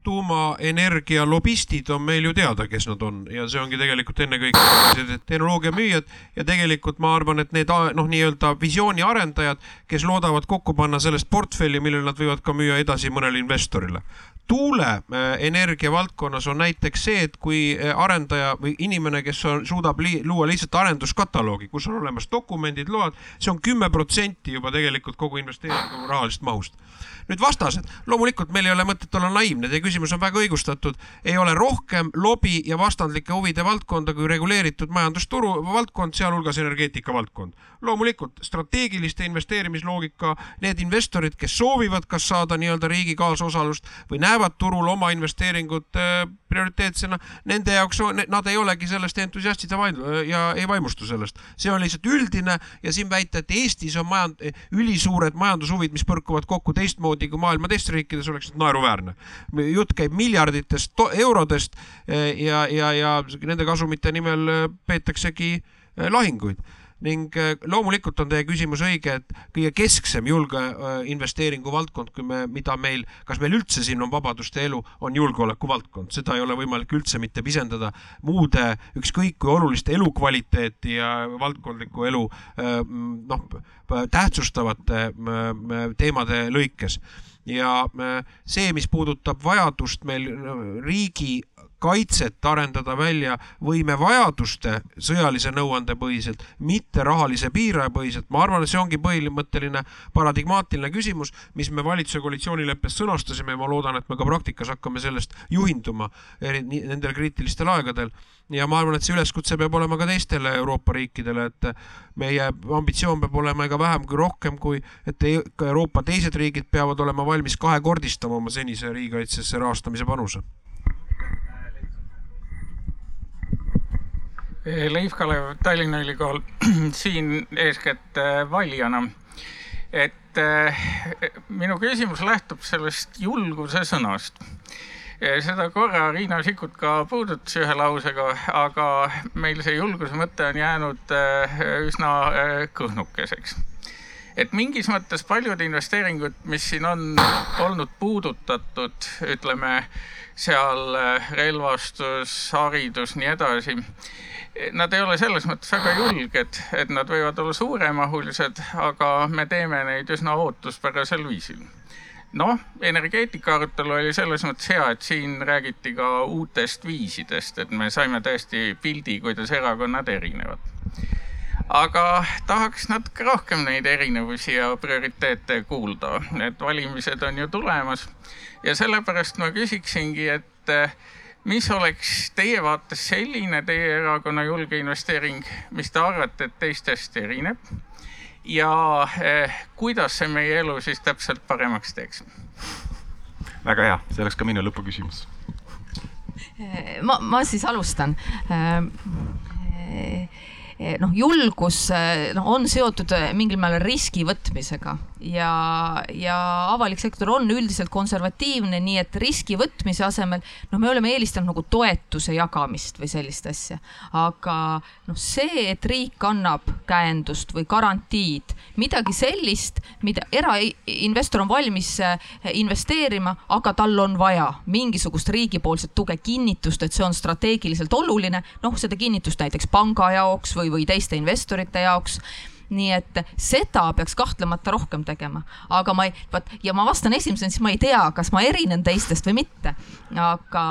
tuumaenergia lobistid on meil ju teada, kes nad on. Ja see ongi tegelikult ennekõike tehnoloogia müüjad ja tegelikult ma arvan, et need noh, nii-öelda visiooni arendajad, kes loodavad kokku panna sellest portfelli, millele nad võivad ka müüa edasi mõnele investorile tuuleenergia valdkonnas on näiteks see, et kui äh, arendaja või inimene, kes on, suudab li, luua lihtsalt arenduskataloogi, kus on olemas dokumendid, load, see on kümme protsenti juba tegelikult kogu investeeringu rahalisest mahust. Nüüd vastased, loomulikult meil ei ole mõtet olla naiivne, teie küsimus on väga õigustatud, ei ole rohkem lobi ja vastandlike huvide valdkonda kui reguleeritud majandusturu valdkond, sealhulgas energeetika valdkond. Loomulikult strateegiliste investeerimisloogika, need investorid, kes soovivad kas saada nii-öelda riigi kaasosalust või näevad turul oma investeeringut äh, prioriteetsena, nende jaoks nad ei olegi sellest entusiastid ja, ja ei vaimustu sellest. see on lihtsalt üldine ja siin väita, et Eestis on majand-, ülisuured majandushuvid, mis põrkuvad kokku teistmoodi kui maailma teistes riikides, oleks naeruväärne. jutt käib miljarditest eurodest eh, ja, ja, ja nende kasumite nimel peetaksegi lahinguid ning äh, loomulikult on teie küsimus õige, et kõige kesksem julge äh, investeeringu valdkond, kui me, mida meil, kas meil üldse siin on vabadust ja elu, on julgeoleku valdkond, seda ei ole võimalik üldse mitte pisendada muude ükskõik kui oluliste elukvaliteeti ja valdkondlikku elu äh, noh, tähtsustavate teemade lõikes. Ja see, mis puudutab vajadust meil riigi kaitset arendada välja võimevajaduste sõjalise nõuande põhiselt, mitte rahalise piiraja põhiselt. ma arvan, et see ongi põhimõtteline paradigmaatiline küsimus, mis me valitsuse koalitsioonileppes sõnastasime ja ma loodan, et me ka praktikas hakkame sellest juhinduma nendel kriitilistel aegadel. ja ma arvan, et see üleskutse peab olema ka teistele Euroopa riikidele, et meie ambitsioon peab olema ega vähem kui rohkem, kui et ka Euroopa teised riigid peavad olema valmis kahekordistama oma senise riigikaitsesse rahastamise panuse Leif Kalev, Tallinna Ülikool, <clears throat> siin eeskätt äh, valijana. et äh, minu küsimus lähtub sellest julguse sõnast. seda korra Riina Sikkut ka puudutas ühe lausega, aga meil see julguse mõte on jäänud äh, üsna kõhnukeseks et mingis mõttes paljud investeeringud, mis siin on olnud puudutatud, ütleme seal relvastus, haridus, nii edasi Nad ei ole selles mõttes väga julged, et nad võivad olla suuremahulised, aga me teeme neid üsna ootuspärasel viisil. noh, energeetika arutelu oli selles mõttes hea, et siin räägiti ka uutest viisidest, et me saime tõesti pildi, kuidas erakonnad erinevad. Aga tahaks natuke rohkem neid erinevusi ja prioriteete kuulda, need valimised on ju tulemas ja sellepärast ma küsiksingi, et mis oleks teie vaates selline teie erakonna julge investeering, mis te arvate, et teistest erineb? ja eh, kuidas see meie elu siis täpselt paremaks teeks? väga hea, see oleks ka minu lõpuküsimus. ma, ma siis alustan noh, julgus noh, on seotud mingil määral riski võtmisega ja, ja avalik sektor on üldiselt konservatiivne, nii et riski võtmise asemel noh, me oleme eelistanud nagu toetuse jagamist või sellist asja. aga noh, see, et riik annab käendust või garantiid, midagi sellist, mida erainvestor on valmis investeerima, aga tal on vaja mingisugust riigipoolset tuge, kinnitust, et see on strateegiliselt oluline, noh, seda kinnitust näiteks panga jaoks või, või teiste investorite jaoks nii et seda peaks kahtlemata rohkem tegema, aga ma ei, vaat ja ma vastan esimesena, siis ma ei tea, kas ma erinen teistest või mitte, aga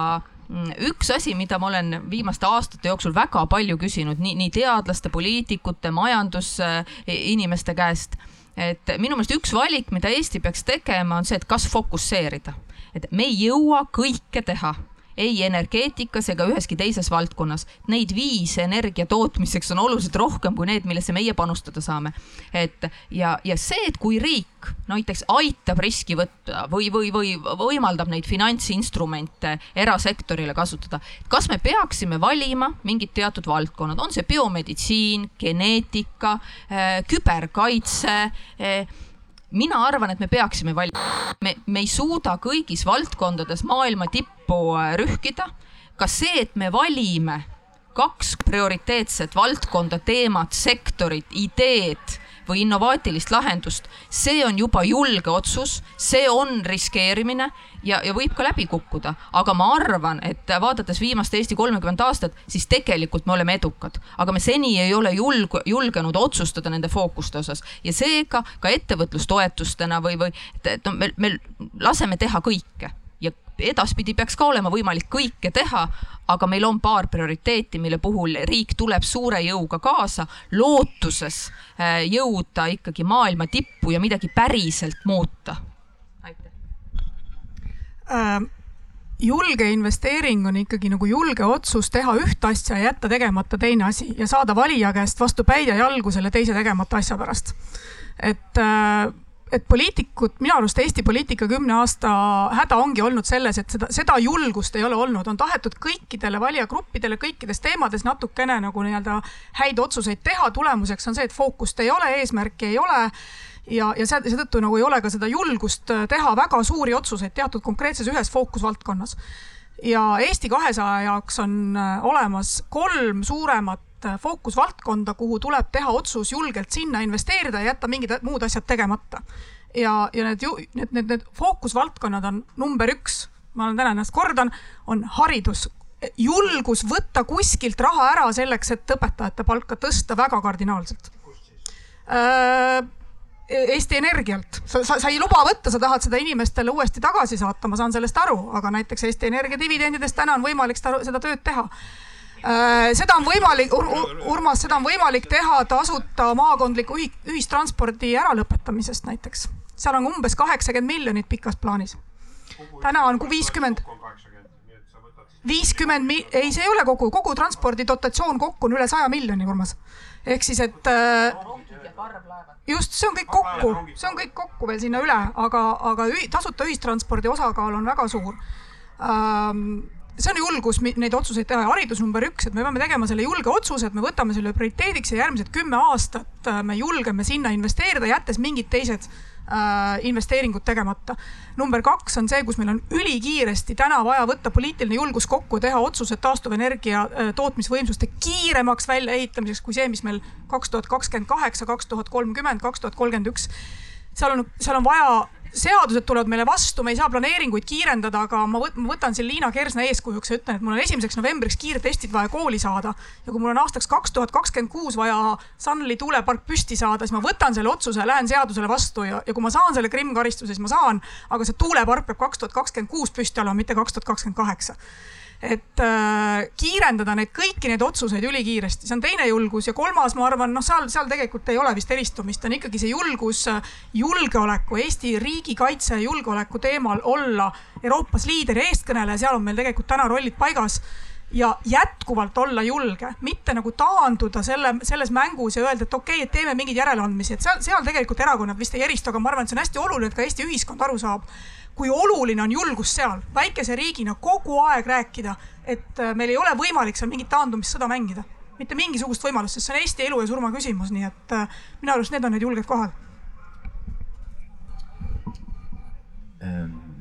mm, üks asi, mida ma olen viimaste aastate jooksul väga palju küsinud nii, nii teadlaste, poliitikute, majandusinimeste käest, et minu meelest üks valik, mida Eesti peaks tegema, on see, et kas fokusseerida, et me ei jõua kõike teha ei energeetikas ega üheski teises valdkonnas. Neid viise energia tootmiseks on oluliselt rohkem kui need, millesse meie panustada saame. et ja, ja see, et kui riik näiteks aitab riski võtta või, või, või võimaldab neid finantsinstrumente erasektorile kasutada, kas me peaksime valima mingid teatud valdkonnad, on see biomeditsiin, geneetika, eh, küberkaitse eh, mina arvan, et me peaksime valima, me, me ei suuda kõigis valdkondades maailma tippu äh, rühkida. ka see, et me valime kaks prioriteetset valdkonda, teemat, sektorit, ideed või innovaatilist lahendust, see on juba julge otsus, see on riskeerimine ja, ja võib ka läbi kukkuda, aga ma arvan, et vaadates viimast Eesti kolmekümmet aastat, siis tegelikult me oleme edukad, aga me seni ei ole julg, julgenud otsustada nende fookuste osas. Ja seega ka ettevõtlustoetustena või, või et no me, me laseme teha kõike edaspidi peaks ka olema võimalik kõike teha, aga meil on paar prioriteeti, mille puhul riik tuleb suure jõuga kaasa, lootuses äh, jõuda ikkagi maailma tippu ja midagi päriselt muuta. aitäh äh,. julge investeering on ikkagi nagu julge otsus teha ühte asja ja jätta tegemata teine asi ja saada valija käest vastu päid ja jalgu selle teise tegemata asja pärast. et äh, et poliitikud, minu arust Eesti poliitika kümne aasta häda ongi olnud selles, et seda, seda julgust ei ole olnud, on tahetud kõikidele valijagruppidele kõikides teemades natukene nagu nii-öelda häid otsuseid teha. tulemuseks on see, et fookust ei ole, eesmärki ei ole ja, ja seetõttu nagu ei ole ka seda julgust teha väga suuri otsuseid teatud konkreetses ühes fookusvaldkonnas. ja Eesti kahesaja jaoks on olemas kolm suuremat Äh, fookusvaldkonda, kuhu tuleb teha otsus julgelt sinna investeerida ja jätta mingid muud asjad tegemata. ja, ja need, need, need, need fookusvaldkonnad on number üks, ma olen täna ennast kordan, on haridus. julgus võtta kuskilt raha ära selleks, et õpetajate palka tõsta väga kardinaalselt. Äh, Eesti Energialt, sa, sa, sa ei luba võtta, sa tahad seda inimestele uuesti tagasi saata, ma saan sellest aru, aga näiteks Eesti Energia dividendidest täna on võimalik seda, seda tööd teha Äh, seda on võimalik Ur, Urmas, seda on võimalik teha tasuta maakondliku ühi, ühistranspordi äralõpetamisest näiteks. seal on umbes kaheksakümmend miljonit pikas plaanis. täna on viiskümmend viiskümmend, ei, see ei ole kogu, kogu transpordi dotatsioon kokku on üle saja miljoni, Urmas. ehk siis, et äh, just, see on kõik kokku, see on kõik kokku veel sinna üle, aga, aga ühi, tasuta ühistranspordi osakaal on väga suur ähm, see on julgus neid otsuseid teha ja haridus number üks, et me peame tegema selle julge otsuse, et me võtame selle prioriteediks ja järgmised kümme aastat äh, me julgeme sinna investeerida, jättes mingid teised äh, investeeringud tegemata. number kaks on see, kus meil on ülikiiresti täna vaja võtta poliitiline julgus kokku, teha otsused taastuvenergia äh, tootmisvõimsuste kiiremaks väljaehitamiseks kui see, mis meil kaks tuhat kakskümmend kaheksa, kaks tuhat kolmkümmend, kaks tuhat kolmkümmend üks. seal on, seal on vaja seadused tulevad meile vastu, me ei saa planeeringuid kiirendada, aga ma võtan siin Liina Kersna eeskujuks ja ütlen, et mul on esimeseks novembriks kiirtestid vaja kooli saada. ja kui mul on aastaks kaks tuhat kakskümmend kuus vaja Sunly tuulepark püsti saada, siis ma võtan selle otsuse lähen seadusele vastu ja, ja kui ma saan selle Krimm karistuse, siis ma saan. aga see tuulepark peab kaks tuhat kakskümmend kuus püsti olema, mitte kaks tuhat kakskümmend kaheksa et äh, kiirendada neid kõiki neid otsuseid ülikiiresti, see on teine julgus ja kolmas, ma arvan, noh, seal, seal tegelikult ei ole vist eristumist, on ikkagi see julgus julgeoleku, Eesti riigikaitse ja julgeoleku teemal olla Euroopas liider ja eestkõneleja, seal on meil tegelikult täna rollid paigas ja jätkuvalt olla julge, mitte nagu taanduda selle, selles mängus ja öelda, et okei okay,, et teeme mingeid järeleandmisi, et seal, seal tegelikult erakonnad vist ei eristu, aga ma arvan, et see on hästi oluline, et ka Eesti ühiskond aru saab, kui oluline on julgus seal väikese riigina kogu aeg rääkida, et äh, meil ei ole võimalik seal mingit taandumissõda mängida, mitte mingisugust võimalust, sest see on Eesti elu ja surma küsimus, nii et äh, minu arust need on need julged kohad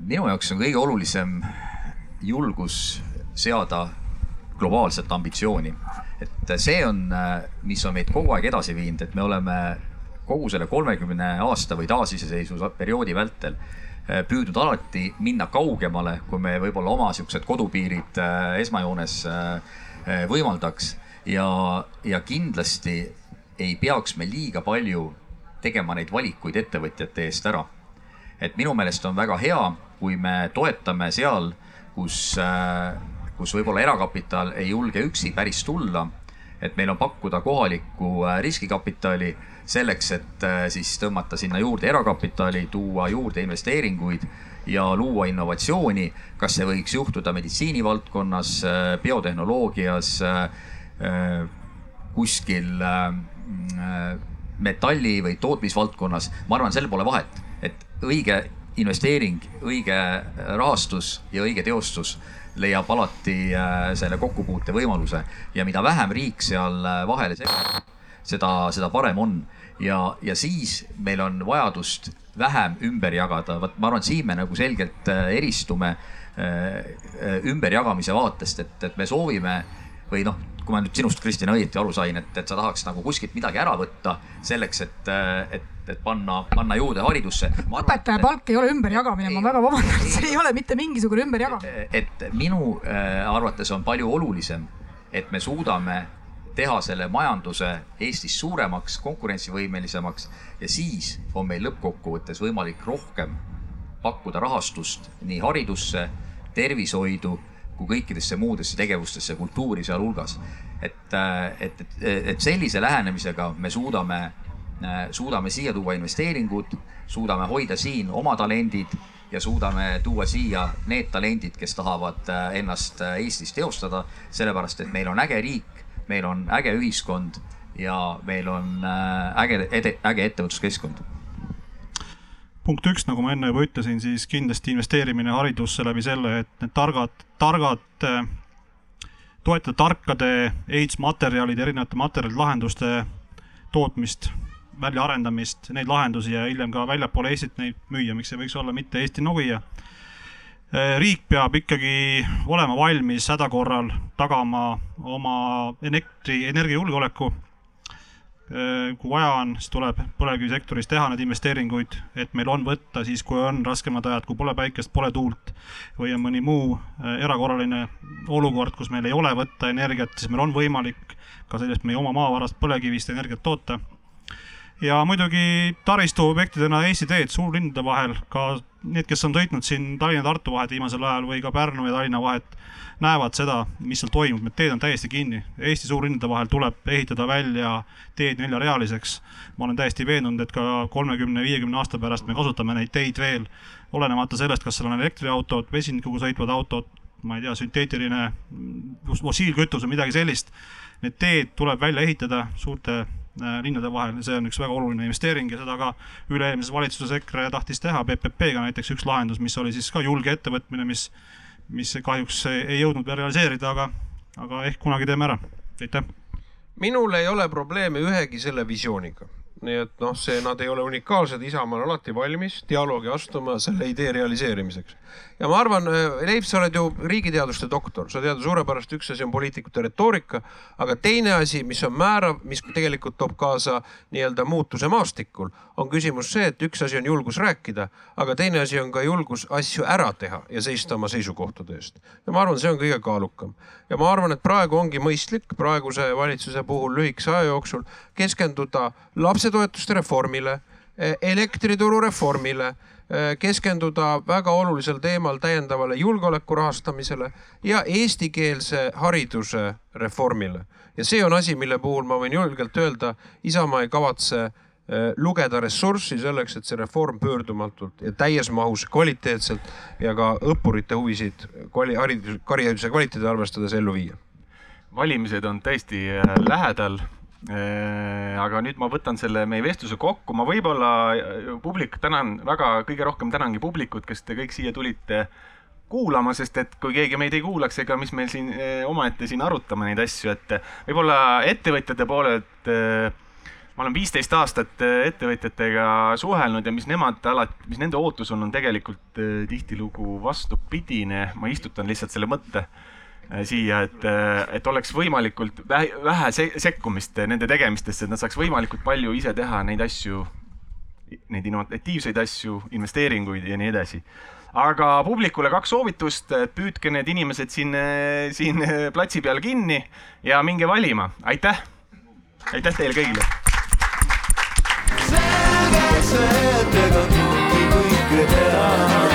minu jaoks on kõige olulisem julgus seada globaalset ambitsiooni. et see on, mis on meid kogu aeg edasi viinud, et me oleme kogu selle kolmekümne aasta või taasiseseisvuse perioodi vältel püüdnud alati minna kaugemale, kui me võib-olla oma siuksed kodupiirid eh, esmajoones eh, võimaldaks. ja, ja kindlasti ei peaks me liiga palju tegema neid valikuid ettevõtjate eest ära. et minu meelest on väga hea, kui me toetame seal, kus kus võib-olla erakapital ei julge üksi päris tulla. et meil on pakkuda kohalikku riskikapitali selleks, et äh, siis tõmmata sinna juurde erakapitali, tuua juurde investeeringuid ja luua innovatsiooni. kas see võiks juhtuda meditsiinivaldkonnas, äh, biotehnoloogias, kuskil metalli või tootmisvaldkonnas, ma arvan, sel pole vahet, et õige investeering, õige rahastus ja õige teostus leiab alati äh, selle kokkupuute võimaluse ja mida vähem riik seal äh, vahele segab, seda, seda parem on. ja, ja siis meil on vajadust vähem ümber jagada, vot ma arvan, et siin me nagu selgelt äh, eristume ümberjagamise vaatest, et, et me soovime või noh, kui ma nüüd sinust, Kristina, õieti aru sain, et, et sa tahaks nagu kuskilt midagi ära võtta selleks, et, et, et panna, panna juurde haridusse. õpetaja palk ei ole ümberjagamine, ma väga vabandan, see ei ole mitte mingisugune ümberjagamine. et minu äh, arvates on palju olulisem, et me suudame teha selle majanduse Eestis suuremaks, konkurentsivõimelisemaks ja siis on meil lõppkokkuvõttes võimalik rohkem pakkuda rahastust nii haridusse, tervishoidu kui kõikidesse muudesse tegevustesse, kultuuri sealhulgas. et, et, et, et sellise lähenemisega me suudame, suudame siia tuua investeeringud, suudame hoida siin oma talendid ja suudame tuua siia need talendid, kes tahavad ennast Eestis teostada, sellepärast et meil on äge riik, meil on äge ühiskond ja meil on äge, äge ettevõtluskeskkond punkt üks, nagu ma enne juba ütlesin, siis kindlasti investeerimine haridusse läbi selle, et need targad, targad, äh, toetada tarkade ehitusmaterjalide, erinevate materjalide lahenduste tootmist, väljaarendamist, neid lahendusi ja hiljem ka väljapoole Eestit neid müüa, miks ei võiks olla mitte Eesti Nokia. Äh, riik peab ikkagi olema valmis häda korral tagama oma elektri, energiajulgeoleku Äh, kui vaja on, siis tuleb põlevkivisektoris teha neid investeeringuid, et meil on võtta siis, kui on raskemad ajad, kui pole päikest, pole tuult või on mõni muu äh, erakorraline olukord, kus meil ei ole võtta energiat, siis meil on võimalik ka sellest meie oma maavarast põlevkivist energiat toota. ja muidugi taristuobjektidena Eesti teed suurlinnade vahel, ka need, kes on sõitnud siin Tallinna-Tartu vahet viimasel ajal või ka Pärnu ja Tallinna vahet näevad seda, mis seal toimub, need teed on täiesti kinni. Eesti suurlinnade vahel tuleb ehitada välja teed neljarealiseks. ma olen täiesti veendunud, et ka kolmekümne, viiekümne aasta pärast me kasutame neid teid veel, olenemata sellest, kas seal on elektriautod, vesinikuga sõitvad autod, ma ei tea, sünteetiline fossiilkütus või midagi sellist. Need teed tuleb välja ehitada suurte linnade vahel ja see on üks väga oluline investeering ja seda ka üle-eelmises valitsuses EKRE tahtis teha PPP-ga näiteks üks lahendus, mis oli siis ka julge ettevõtmine, mis mis kahjuks ei jõudnud veel realiseerida, aga, aga ehk kunagi teeme ära. aitäh. minul ei ole probleeme ühegi selle visiooniga nii et noh, see, nad ei ole unikaalsed, Isamaa on alati valmis dialoogi astuma selle idee realiseerimiseks. Ja ma arvan, äh, Leif, sa oled ju riigiteaduste doktor, sa tead suurepärast, üks asi on poliitikute retoorika, aga teine asi, mis on määrav, mis tegelikult toob kaasa nii-öelda muutuse maastikul, on küsimus see, et üks asi on julgus rääkida, aga teine asi on ka julgus asju ära teha ja seista oma seisukohtade eest. ja ma arvan, see on kõige kaalukam. ja ma arvan, et praegu ongi mõistlik praeguse valitsuse puhul lühikese aja jooksul keskenduda lapsetoetuste reformile, elektrituru reformile keskenduda väga olulisel teemal täiendavale julgeoleku rahastamisele ja eestikeelse hariduse reformile. ja see on asi, mille puhul ma võin julgelt öelda, Isamaa ei kavatse lugeda ressurssi selleks, et see reform pöördumatult ja täies mahus kvaliteetselt ja ka õppurite huvisid kvali-, haridus, hariduse kvaliteedi arvestades ellu viia? valimised on tõesti äh, lähedal. Aga nüüd ma võtan selle meie vestluse kokku, ma võib-olla publik tänan väga, kõige rohkem tänangi publikut, kes te kõik siia tulite kuulama, sest et kui keegi meid ei kuulaks, ega mis meil siin omaette siin arutame neid asju, et võib-olla ettevõtjate poolelt ma olen viisteist aastat äh, ettevõtjatega suhelnud ja mis nemad alati, mis nende ootus on, on tegelikult äh, tihtilugu vastupidine. ma istutan lihtsalt selle mõtte äh, Äh, siia, et, äh, et oleks võimalikult vähe sekkumist nende tegemistesse, et nad saaks võimalikult palju ise teha neid asju, neid innovatiivseid asju, investeeringuid ja nii edasi. aga publikule kaks soovitust, püüdke need inimesed siin, siin platsi peal kinni ja minge valima, aitäh. aitäh teile kõigile. selge see, et ega kõike kõike teha.